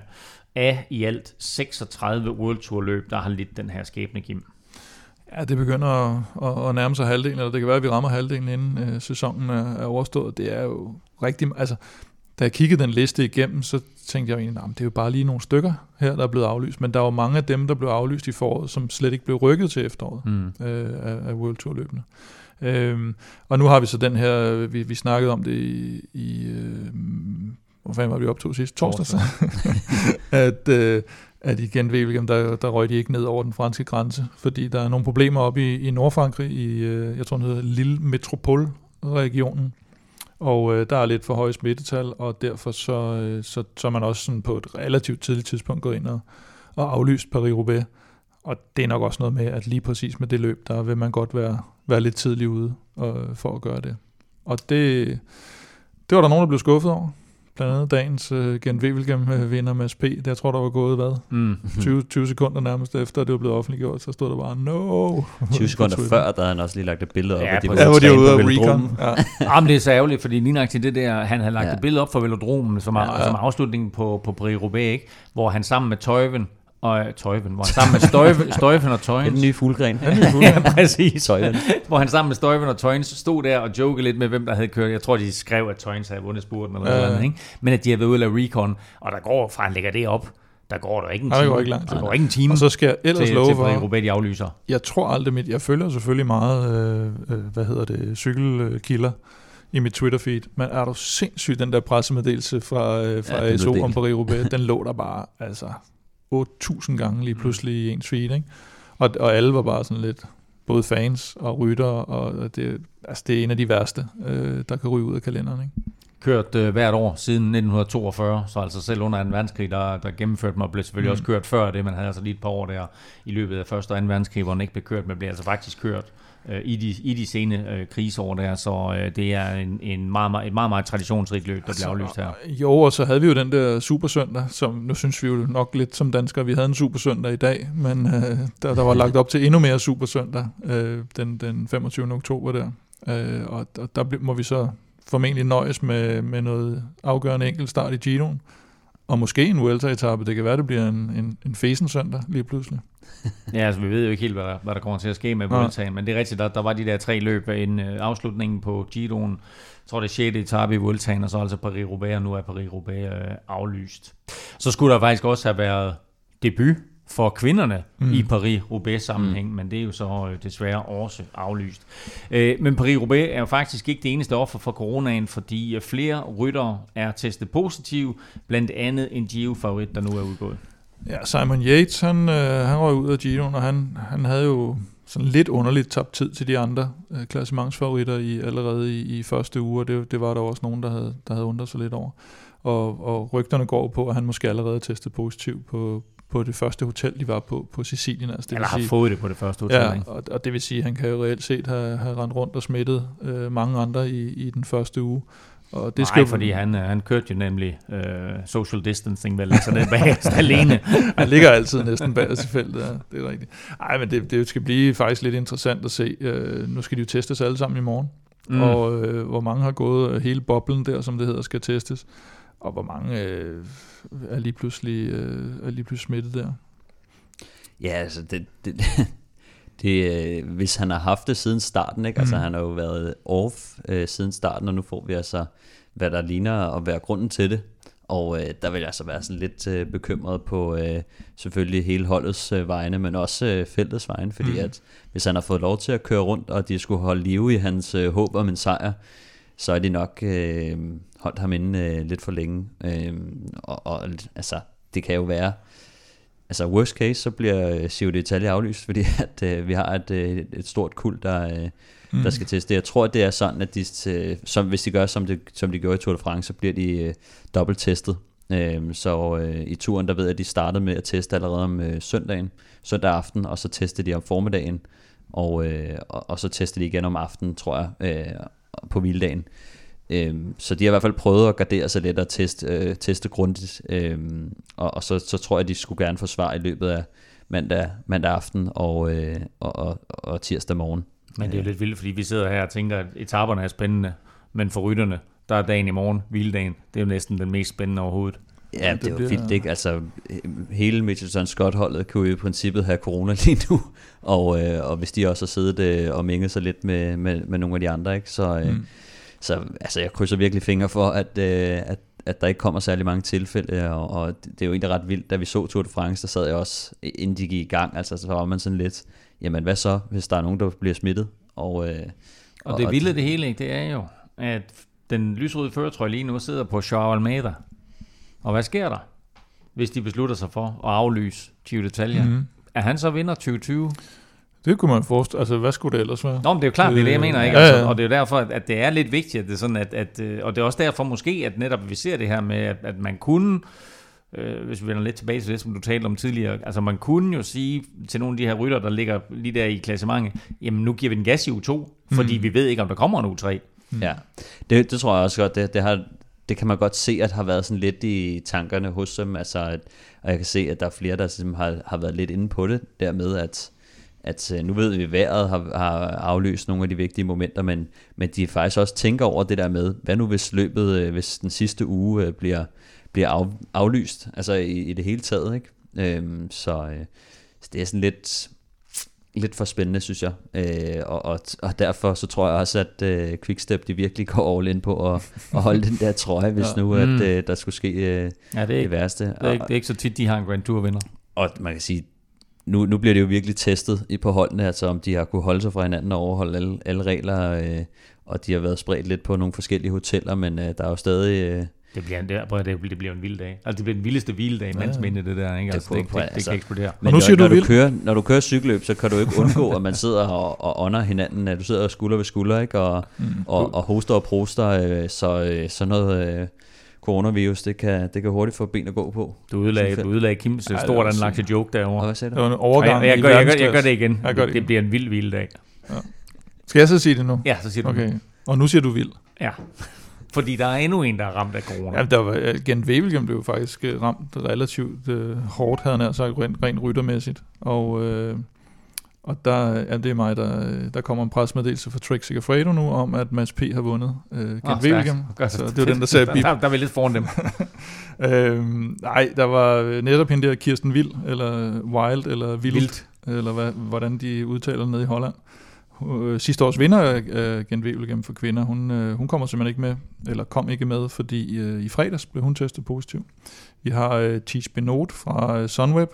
af i alt 36 World Tour løb, der har lidt den her skæbne, Kim. Ja, det begynder at, at, at nærme sig halvdelen, eller det kan være, at vi rammer halvdelen, inden øh, sæsonen er, er overstået. Det er jo rigtig... Altså, da jeg kiggede den liste igennem, så tænkte jeg jo egentlig, "Nå, men det er jo bare lige nogle stykker her, der er blevet aflyst. Men der var mange af dem, der blev aflyst i foråret, som slet ikke blev rykket til efteråret Mm. øh, af, af World Tour løbende. Øhm, og nu har vi så den her, vi, vi snakkede om det i, i øh, hvor fanden var vi optog sidst? Torsdag. <laughs> at, øh, at igen Wevelgem, der, der røg de ikke ned over den franske grænse, fordi der er nogle problemer oppe i, i Nordfrankrig, i, øh, jeg tror den hedder Lille Metropole-regionen, og øh, der er lidt for høje smittetal, og derfor så, øh, så, så er man også sådan på et relativt tidligt tidspunkt gået ind og, og aflyst Paris-Roubaix. Og det er nok også noget med, at lige præcis med det løb, der vil man godt være, være lidt tidlig ude øh, for at gøre det. Og det, det var der nogen, der blev skuffet over. Blandt andet dagens øh, Gent Wevelgem vinder med SP. Det jeg tror, der var gået, hvad? Mm. 20, 20 sekunder nærmest efter, det var blevet offentliggjort, så stod der bare, no. 20 sekunder før, der havde han også lige lagt et billede op, Ja, og de. Ja, hvor de var ude på af velodromen. recon. Ja. <laughs> Jamen, det er så ærgerligt, fordi lige nok til det der, han havde lagt Ja. et billede op for velodromen som, ja, Ja, som afslutning på, på Paris-Roubaix, ikke? hvor han sammen med Tøjven, og Tøjven, hvor han sammen med Støjven, <laughs> Støjven og er den Tøjens, nye fuglgren. <laughs> ja, <laughs> præcis. Tøjven. Hvor han sammen med Støjven og Tøjens stod der og jokede lidt med, hvem der havde kørt. Jeg tror, de skrev, at Tøjens havde vundet spurten eller ja. noget andet, ikke? Men at de havde været ude at lave recon, og der går, fra han lægger det op, der går der ikke en time. der går ikke lang tid. Der går ikke en time Og så skal jeg ellers til, love til Paris-Roubaix, de aflyser. jeg tror aldrig mit, jeg følger selvfølgelig meget, øh, øh, hvad hedder det, cykelkilder i mit Twitter-feed, men er du sindssygt, den der pressemeddelelse fra, øh, fra Ja, den ASO om. Paris-Roubaix, den lå der bare, altså, 8.000 gange lige pludselig i en tweet, ikke? Og, og alle var bare sådan lidt, både fans og rytter, og det, altså, det er en af de værste, øh, der kan ryge ud af kalenderen, ikke? kørt øh, hvert år siden 1942, så altså selv under 2. verdenskrig, der, der gennemførte og blev selvfølgelig Mm. mm. også kørt før det, man havde altså lige et par år der i løbet af 1. og 2. verdenskrig, hvor den ikke blev kørt, men blev altså faktisk kørt øh, i, de, i de sene øh, krigsår der, så øh, det er en, en meget, meget, et meget, meget traditionsrigt løb, der bliver aflyst her. Jo, og så havde vi jo den der supersøndag, som nu synes vi jo nok lidt som danskere, vi havde en supersøndag i dag, men øh, der, der var lagt op til endnu mere supersøndag øh, den, den 25. oktober der. Øh, og, og der må vi så formentlig nøjes med, med noget afgørende enkelt start i Giroen. Og måske en Vuelta-etappe. Det kan være, det bliver en, en, en fesen søndag lige pludselig. Ja, altså vi ved jo ikke helt, hvad der, hvad der kommer til at ske med. Vueltaen, men det er rigtigt, der, der var de der tre løb en øh, afslutningen på Giroen, jeg tror det er 6. etape i Vueltaen, og så altså Paris-Roubaix, og nu er Paris-Roubaix øh, aflyst. Så skulle der faktisk også have været debut for kvinderne Mm. i Paris-Roubaix sammenhæng, mm. men det er jo så øh, desværre også aflyst. Øh, men Paris-Roubaix er jo faktisk ikke det eneste offer for coronaen, fordi øh, flere ryttere er testet positiv, blandt andet en Giro-favorit, der nu er udgået. Ja, Simon Yates, han, øh, han røg ud af Giroen, og han, han havde jo sådan lidt underligt tabt tid til de andre øh, klassementsfavoritter i, allerede i, i første uge, og det, det var der også nogen, der havde, der havde undret sig lidt over. Og, og rygterne går på, at han måske allerede er testet positiv på, på det første hotel, de var på, på Sicilien. Altså, det Eller har sige, fået det på det første hotel, Ja, ikke? og, og det vil sige, at han kan jo reelt set have, have rendt rundt og smittet øh, mange andre i, i den første uge. Og det Det skal Nej, fordi han, øh, han kørte jo nemlig øh, social distancing, vel, så det er bagerst <laughs> alene. Han ligger altid næsten bag i feltet, ja. det er rigtigt. Ej, men det, det skal blive faktisk lidt interessant at se. Øh, nu skal de jo testes alle sammen i morgen, mm. og øh, hvor mange har gået øh, hele boblen der, som det hedder, skal testes, og hvor mange øh, er, lige pludselig, øh, er lige pludselig smittet der. Ja, altså det, det, det, øh, hvis han har haft det siden starten, ikke? altså Mm. han har jo været off øh, siden starten, og nu får vi altså, hvad der ligner at være grunden til det. Og øh, der vil jeg altså være sådan lidt øh, bekymret på øh, selvfølgelig hele holdets øh, vegne, men også øh, feltets vegne, fordi Mm. mm. at hvis han har fået lov til at køre rundt, og de skulle holde live i hans øh, håb om en sejr, så er de nok øh, holdt ham inde øh, lidt for længe. Øh, og, og altså, det kan jo være, altså worst case, så bliver øh, Giro d'Italia aflyst, <laughs> fordi at, øh, vi har et, øh, et stort kuld, der, øh, Mm. der skal teste. Jeg tror, det er sådan, at de, øh, som, hvis de gør, som, det, som de gjorde i Tour de France, så bliver de øh, dobbelt testet. Øhm, så øh, i turen, der ved jeg, at de startede med at teste allerede om øh, søndagen, søndag aften, og så testede de om formiddagen, og, øh, og, og så testede de igen om aftenen, tror jeg, øh, på hviledagen. Øhm, så de har i hvert fald prøvet at gardere sig lidt og teste, øh, teste grundigt, øhm, og, og så, så tror jeg, at de skulle gerne få svar i løbet af mandag, mandag aften og, øh, og, og, og tirsdag morgen. Men det er jo lidt vildt, fordi vi sidder her og tænker, at etaperne er spændende, men for rytterne, der er dagen i morgen, hviledagen, det er jo næsten den mest spændende overhovedet. Ja, det det, er jo bliver- vildt, ikke? Altså, øh, hele Mitchelson Scott-holdet kunne jo i princippet have corona <laughs> lige nu, og, øh, og hvis de også har siddet øh, og minget sig lidt med, med, med nogle af de andre, ikke? Så, øh, Mm. Så altså, jeg krydser virkelig fingre for, at, øh, at, at der ikke kommer særlig mange tilfælde, og, og det er jo egentlig ret vildt, da vi så Tour de France, der sad jeg også, inden de gik i gang, altså så var man sådan lidt, jamen hvad så, hvis der er nogen, der bliver smittet? Og, øh, Og det vilde det hele, ikke, det er jo, at den lysrøde føretrøje lige nu sidder på Joao Almeida. Og hvad sker der? hvis de beslutter sig for at aflyse Gio d'Italia. Mm. Er han så vinder 2020? Det kunne man forestille. Altså, hvad skulle det ellers være? Nå, men det er jo klart, det er det, jeg mener, ikke? Ja, Altså, ja. og det er jo derfor, at det er lidt vigtigt, at det er sådan, at, at, øh, og det er også derfor måske, at netop vi ser det her med, at, at man kunne, øh, hvis vi vender lidt tilbage til det, som du talte om tidligere, altså man kunne jo sige til nogle af de her rytter, der ligger lige der i klassementet, jamen nu giver vi den gas i U2, fordi Mm. vi ved ikke, om der kommer en U3. Ja, det, det tror jeg også godt, det, det, har, det kan man godt se, at har været sådan lidt i tankerne hos dem, altså, at, og jeg kan se, at der er flere, der simpelthen har, har været lidt inde på det, dermed at, at øh, nu ved vi, at vejret har, har afløst nogle af de vigtige momenter, men, men de faktisk også tænker over det der med, hvad nu hvis løbet, øh, hvis den sidste uge øh, bliver, bliver af, aflyst, altså i, i det hele taget, ikke? Øhm, så, øh, så det er sådan lidt, lidt for spændende, synes jeg. Øh, og, og, og derfor så tror jeg også, at øh, Quickstep de virkelig går all in på at, at holde den der trøje, hvis <laughs> Ja. nu at, Mm. øh, der skulle ske øh, Ja, det er det ikke, værste. det er, ikke, det er ikke så tit, de har en Grand Tour vinder. Og man kan sige, nu, nu bliver det jo virkelig testet i på holdene, altså om de har kunne holde sig fra hinanden og overholde alle, alle regler, øh, og de har været spredt lidt på nogle forskellige hoteller, men øh, der er jo stadig... Øh, Det bliver, en, det, prøv det, det bliver en vild dag. Altså, det bliver den vildeste hviledag, ja. mands minde, det der. Ikke? Det Altså, det, det, det, det, altså- kan eksplodere. Men nu når, siger du når, du kører, når du kører cykelløb, så kan du ikke undgå, at man sidder og, og ånder hinanden. at Du sidder skulder ved skulder, ikke? Og, mm. og, og hoster og proster. Øh, så øh, sådan noget øh, coronavirus, det kan, det kan hurtigt få ben at gå på. Du udlagde, du udlagde Kims Ej, ja, det stort anlagte joke Og derovre. hvad sagde Det du? var en Og overgang jeg, jeg, gør, jeg, gør, jeg gør det igen. Jeg gør det det bliver en vild hviledag. Skal jeg så sige det nu? Ja, så siger du. Okay. Og nu siger du vild. Ja. Fordi der er endnu en, der er ramt af corona. Ja, der var, Gent Wevelgem blev faktisk øh, ramt relativt øh, hårdt, havde han sagt, rent, rent ryttermæssigt. Og, øh, og der, ja, det er mig, der, der kommer en presmeddelelse fra Trek Segafredo nu, om at Mads P. har vundet øh, Gent oh, Wevelgem. Så det var den, der sagde bip. Der, der er vi lidt foran dem. <laughs> Øhm, nej, der var netop hende der Kirsten Vild, eller Wild, eller Vildt, Vildt. eller hvad, hvordan de udtaler nede i Holland. Øh, Sidste års vinder af øh, Gent Wevelgem for kvinder, hun, øh, hun kommer simpelthen ikke med, eller kom ikke med, fordi øh, i fredags blev hun testet positiv. Vi har øh, Tis Benot fra øh, Sunweb,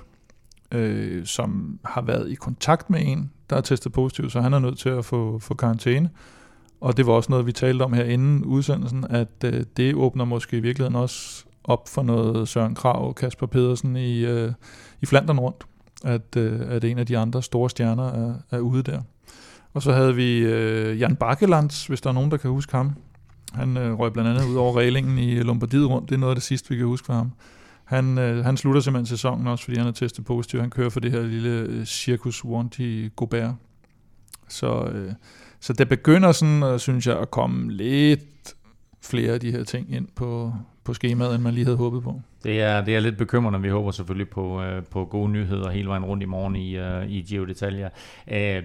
øh, som har været i kontakt med en, der er testet positiv, så han er nødt til at få, få karantæne. Og det var også noget, vi talte om her inden udsendelsen, at øh, det åbner måske i virkeligheden også op for noget Søren Krav og Kasper Pedersen i, øh, i Flandern rundt, at, øh, at en af de andre store stjerner er, er ude der. Og så havde vi øh, Jan Bakkelands, hvis der er nogen, der kan huske ham. Han øh, røg blandt andet ud over reglingen i Lombardiet rundt. Det er noget af det sidste, vi kan huske fra ham. Han, øh, han slutter simpelthen sæsonen også, fordi han er testet positiv. Han kører for det her lille øh, cirkus Circus Wanty Gobert. Så, øh, så det begynder sådan, øh, synes jeg, at komme lidt flere af de her ting ind på, på skemaet, end man lige havde håbet på. Det er, det er lidt bekymrende. Vi håber selvfølgelig på, øh, på gode nyheder hele vejen rundt i morgen i, øh, i Giro Detaljer. Øh,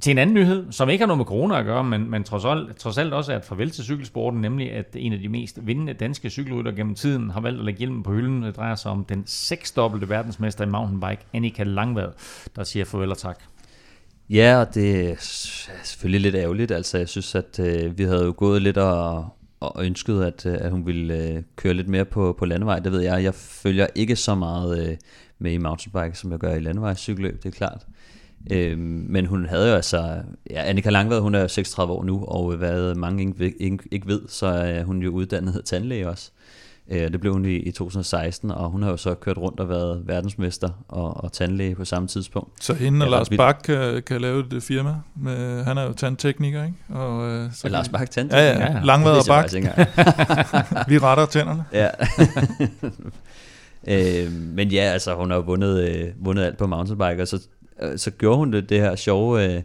til en anden nyhed, som ikke har noget med corona at gøre, men, men trods, alt, trods alt også er et farvel til cykelsporten, nemlig at en af de mest vindende danske cykelrytter gennem tiden har valgt at lægge hjelmen på hylden. Det drejer sig om den seksdobbelte verdensmester i mountainbike, Annika Langvad, der siger farvel og tak. Ja, og det er selvfølgelig lidt ærgerligt. Altså, jeg synes, at øh, vi havde jo gået lidt og, og ønsket, at, øh, at hun ville øh, køre lidt mere på, på landevej. Det ved jeg. Jeg følger ikke så meget øh, med i mountainbike, som jeg gør i landevejscykelløb, det er klart. Øh, men hun havde jo altså... Ja, Annika Langvad, hun er jo 36 år nu, og hvad mange ikke, ikke, ikke ved, så er hun jo uddannet tandlæge også. Øh, Det blev hun i, i 2016, og hun har jo så kørt rundt og været verdensmester og, og tandlæge på samme tidspunkt. Så hende og Ja, Lars Bak kan, kan lave et firma. Med, han er jo tandtekniker, ikke? Og, øh, så Så Lars Bak tandlæge? ja. Ja, ja. Langvad og Bak. <laughs> Vi retter tænderne. Ja. <laughs> øh, men ja, altså hun har jo vundet, øh, vundet alt på mountainbike, og så, øh, så gjorde hun det, det her sjove... Øh,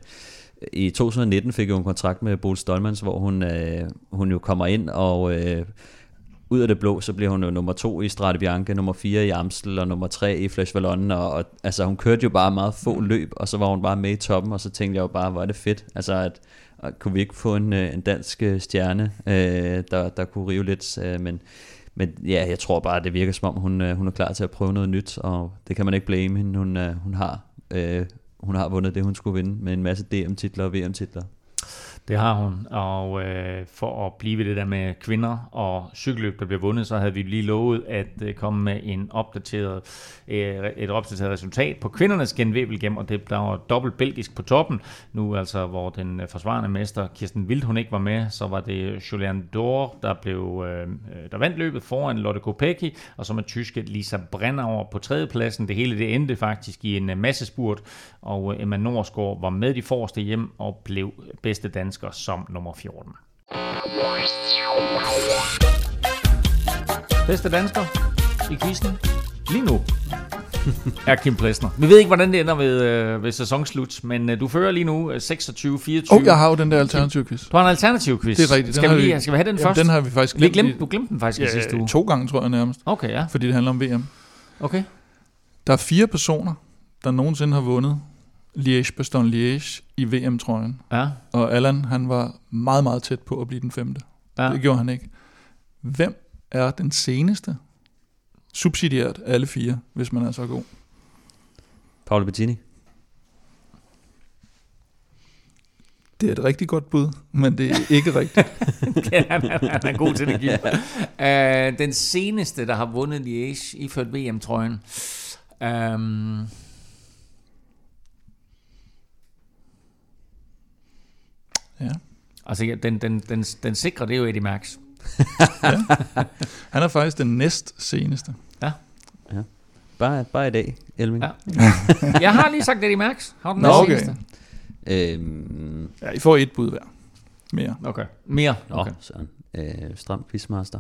I 2019 fik hun en kontrakt med Boel Stolmans, hvor hun, øh, hun jo kommer ind, og øh, ud af det blå, så bliver hun jo nummer to i Strade Bianche, nummer fire i Amstel, og nummer tre i Flash Vallon, og, og altså hun kørte jo bare meget få løb, og så var hun bare med i toppen, og så tænkte jeg jo bare, hvor er det fedt, altså at, at kunne vi ikke få en, øh, en dansk øh, stjerne, øh, der, der kunne rive lidt, øh, men men ja, jeg tror bare, det virker som om, hun, øh, hun er klar til at prøve noget nyt, og det kan man ikke blame hende. Hun, øh, hun, har, øh, hun har vundet det, hun skulle vinde, med en masse DM-titler og VM-titler. Det har hun, og øh, for at blive ved det der med kvinder og cykelløb, der bliver vundet, så havde vi lige lovet at øh, komme med en opdateret, øh, et opdateret resultat på kvindernes genvæbelgem, og det der var dobbelt belgisk på toppen. Nu altså, hvor den øh, forsvarende mester Kirsten Wild, hun ikke var med, så var det Julian Dor, der, blev, øh, øh, der vandt løbet foran Lotte Kopecky, og så med tyske Lisa Brennauer på tredjepladsen. Det hele det endte faktisk i en øh, masse spurt, og øh, Emma Norsgaard var med de forreste hjem og blev øh, bedste dansker som nummer 14. Bedste dansker i quizzen lige nu er Kim Plesner. Vi ved ikke, hvordan det ender ved, øh, ved sæsonslut, men øh, du fører lige nu øh, 26-24. Åh, oh, jeg har jo den der alternativ quiz. Du har en alternativ quiz. Det er rigtigt. Den Skal vi, lige, vi- skal vi have den Jamen, først? den har vi faktisk vi glemt. glemte, i- du glemte den faktisk i sidste uge. to gange, tror jeg nærmest. Okay, ja. Fordi det handler om VM. Okay. Der er fire personer, der nogensinde har vundet Liège-Bastogne-Liège i VM-trøjen. Ja. Og Allan, han var meget, meget tæt på at blive den femte. ja. Det gjorde han ikke. Hvem er den seneste? Subsidiært alle fire, hvis man er så god. Paolo Bettini. Det er et rigtig godt bud, men det er ikke rigtigt. <laughs> Ja, han, er- han er god til det, Kim. uh, den seneste, der har vundet Liège, iført VM-trøjen. Um, Ja. altså, ja, den, den, den, den sikre, det er jo Eddie Max. <laughs> Han er faktisk den næst seneste. Bare, bare i dag, Elming. Ja. <laughs> Jeg har lige sagt Eddie Max. Har den Nå, næste okay. seneste? Øhm, Ja, I får et bud hver. Mere. Okay. Mere? Nå, Okay. okay. sådan. Øh, stram quizmaster.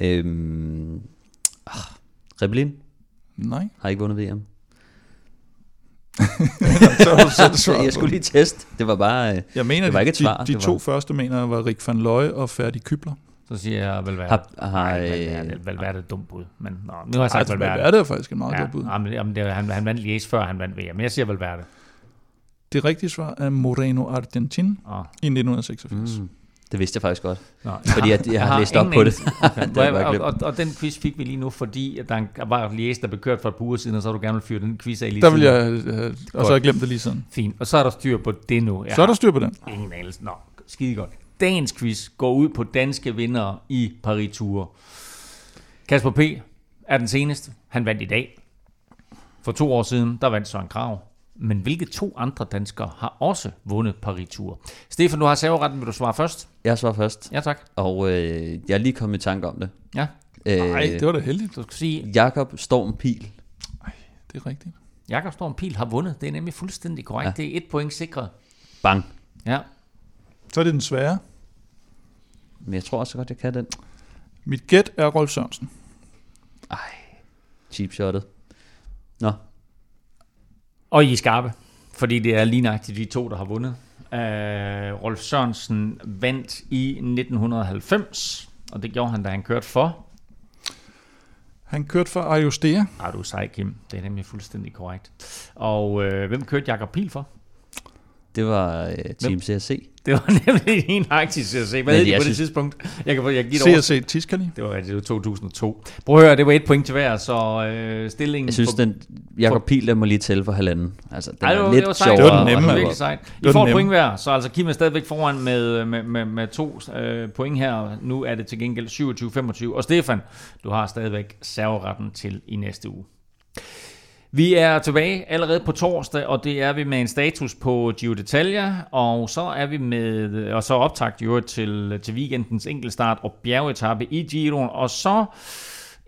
Øhm, ah, Rebellin Nej. har ikke vundet VM. <laughs> så selv <laughs> jeg skulle lige teste. Det var bare... Øh, Jeg mener, Det var de, ikke et svar, de, de to var- første mener jeg var Rik van Looy og Færdig Kybler. Så siger jeg Valverde. har, har, Nej, Valverde, Valverde er et dumt bud. Men nå, nu har jeg sagt Altså, Valverde. Valverde er faktisk en meget Ja, godt bud. jamen, jamen, det, han, han vandt Liège før han vandt VM. Men jeg siger Valverde. Det rigtige svar er Moreno Argentin Oh. i 1986. mm, det vidste jeg faktisk godt. Nå, Fordi at jeg har læst op på det. anelse. <laughs> Det jeg og, og, og, den quiz fik vi lige nu, fordi at der en- var Liège, der blev kørt for et par uger siden, og så har du gerne vil fyre den quiz af lige Der vil jeg, øh, og så har jeg glemt det lige siden. Fint, og så er der styr på det nu. Jeg Så er der styr på den. Ingen anelse. Nå, skide godt. Dagens quiz går ud på danske vindere i Paris Tour. Kasper P. er den seneste. Han vandt i dag. For to år siden, der vandt Søren Krav. Men hvilke to andre danskere har også vundet Paris Tour? Stefan, du har serveretten. Vil du svare først? Jeg svarer først, Ja, tak. og øh, jeg er lige kommet i tanke om det. Ja. Øh, Nej, det var da heldigt. Du skal sige, Jakob Storm Pil. Det er rigtigt. Jakob Storm Pil har vundet. Det er nemlig fuldstændig korrekt. Ja. Det er et point sikret. Bang. Ja. Så er det den svære. Men jeg tror også godt, jeg kan den. Mit gæt er Rolf Sørensen. Ej, cheap shottet. Nå, Og I er skarpe, fordi det er lige nøjagtigt de to, der har vundet. Uh, Rolf Sørensen vandt i 1990, og det gjorde han, da han kørte for. Han kørte for Ayostea. Ah, du er sej, Kim. Det er nemlig fuldstændig korrekt. Og uh, hvem kørte Jakob Pil for? Det var øh, Team CSC. Det var <laughs> nemlig en aktie se. Hvad Men hed de på det synes- tidspunkt? Jeg kan, jeg kan give det over. CSC Tiskali. Det var rigtigt, det var 2002. Prøv at høre, det var et point til hver, så øh, stillingen... Jeg synes, for- den Jakob Pil, der må lige tælle for halvanden. Altså, den Ej, det er var, lidt det var sejt. Det var den sjovere. nemme, Det var virkelig sejt. I var får den et point hver, så altså Kim er stadigvæk foran med, med, med, med to øh, point her. Nu er det til gengæld 27-25. Og Stefan, du har stadigvæk serveretten til i næste uge. Vi er tilbage allerede på torsdag, og det er vi med en status på Gio d'Italia, og så er vi med, og så optagt jo til, til weekendens enkeltstart og bjergetappe i Giroen, og så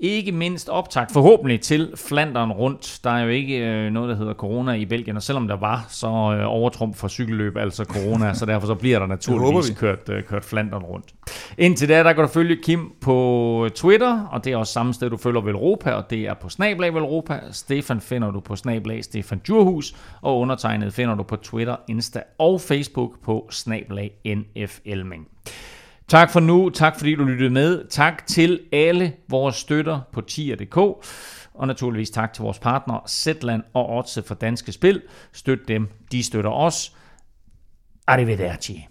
ikke mindst optakt forhåbentlig til Flandern rundt. Der er jo ikke øh, noget, der hedder corona i Belgien, og selvom der var, så øh, overtrum for cykelløb, altså corona, så derfor så bliver der naturligvis vi. kørt, øh, kørt Flandern rundt. Indtil da, der kan du følge Kim på Twitter, og det er også samme sted, du følger Velropa, og det er på Snablag Velropa. Stefan finder du på Snablag Stefan Djurhus, og undertegnet finder du på Twitter, Insta og Facebook på Snablag NF Elming. Tak for nu. Tak fordi du lyttede med. Tak til alle vores støtter på tier.dk. Og naturligvis tak til vores partner Zetland og Otse for Danske Spil. Støt dem, de støtter os. Arrivederci.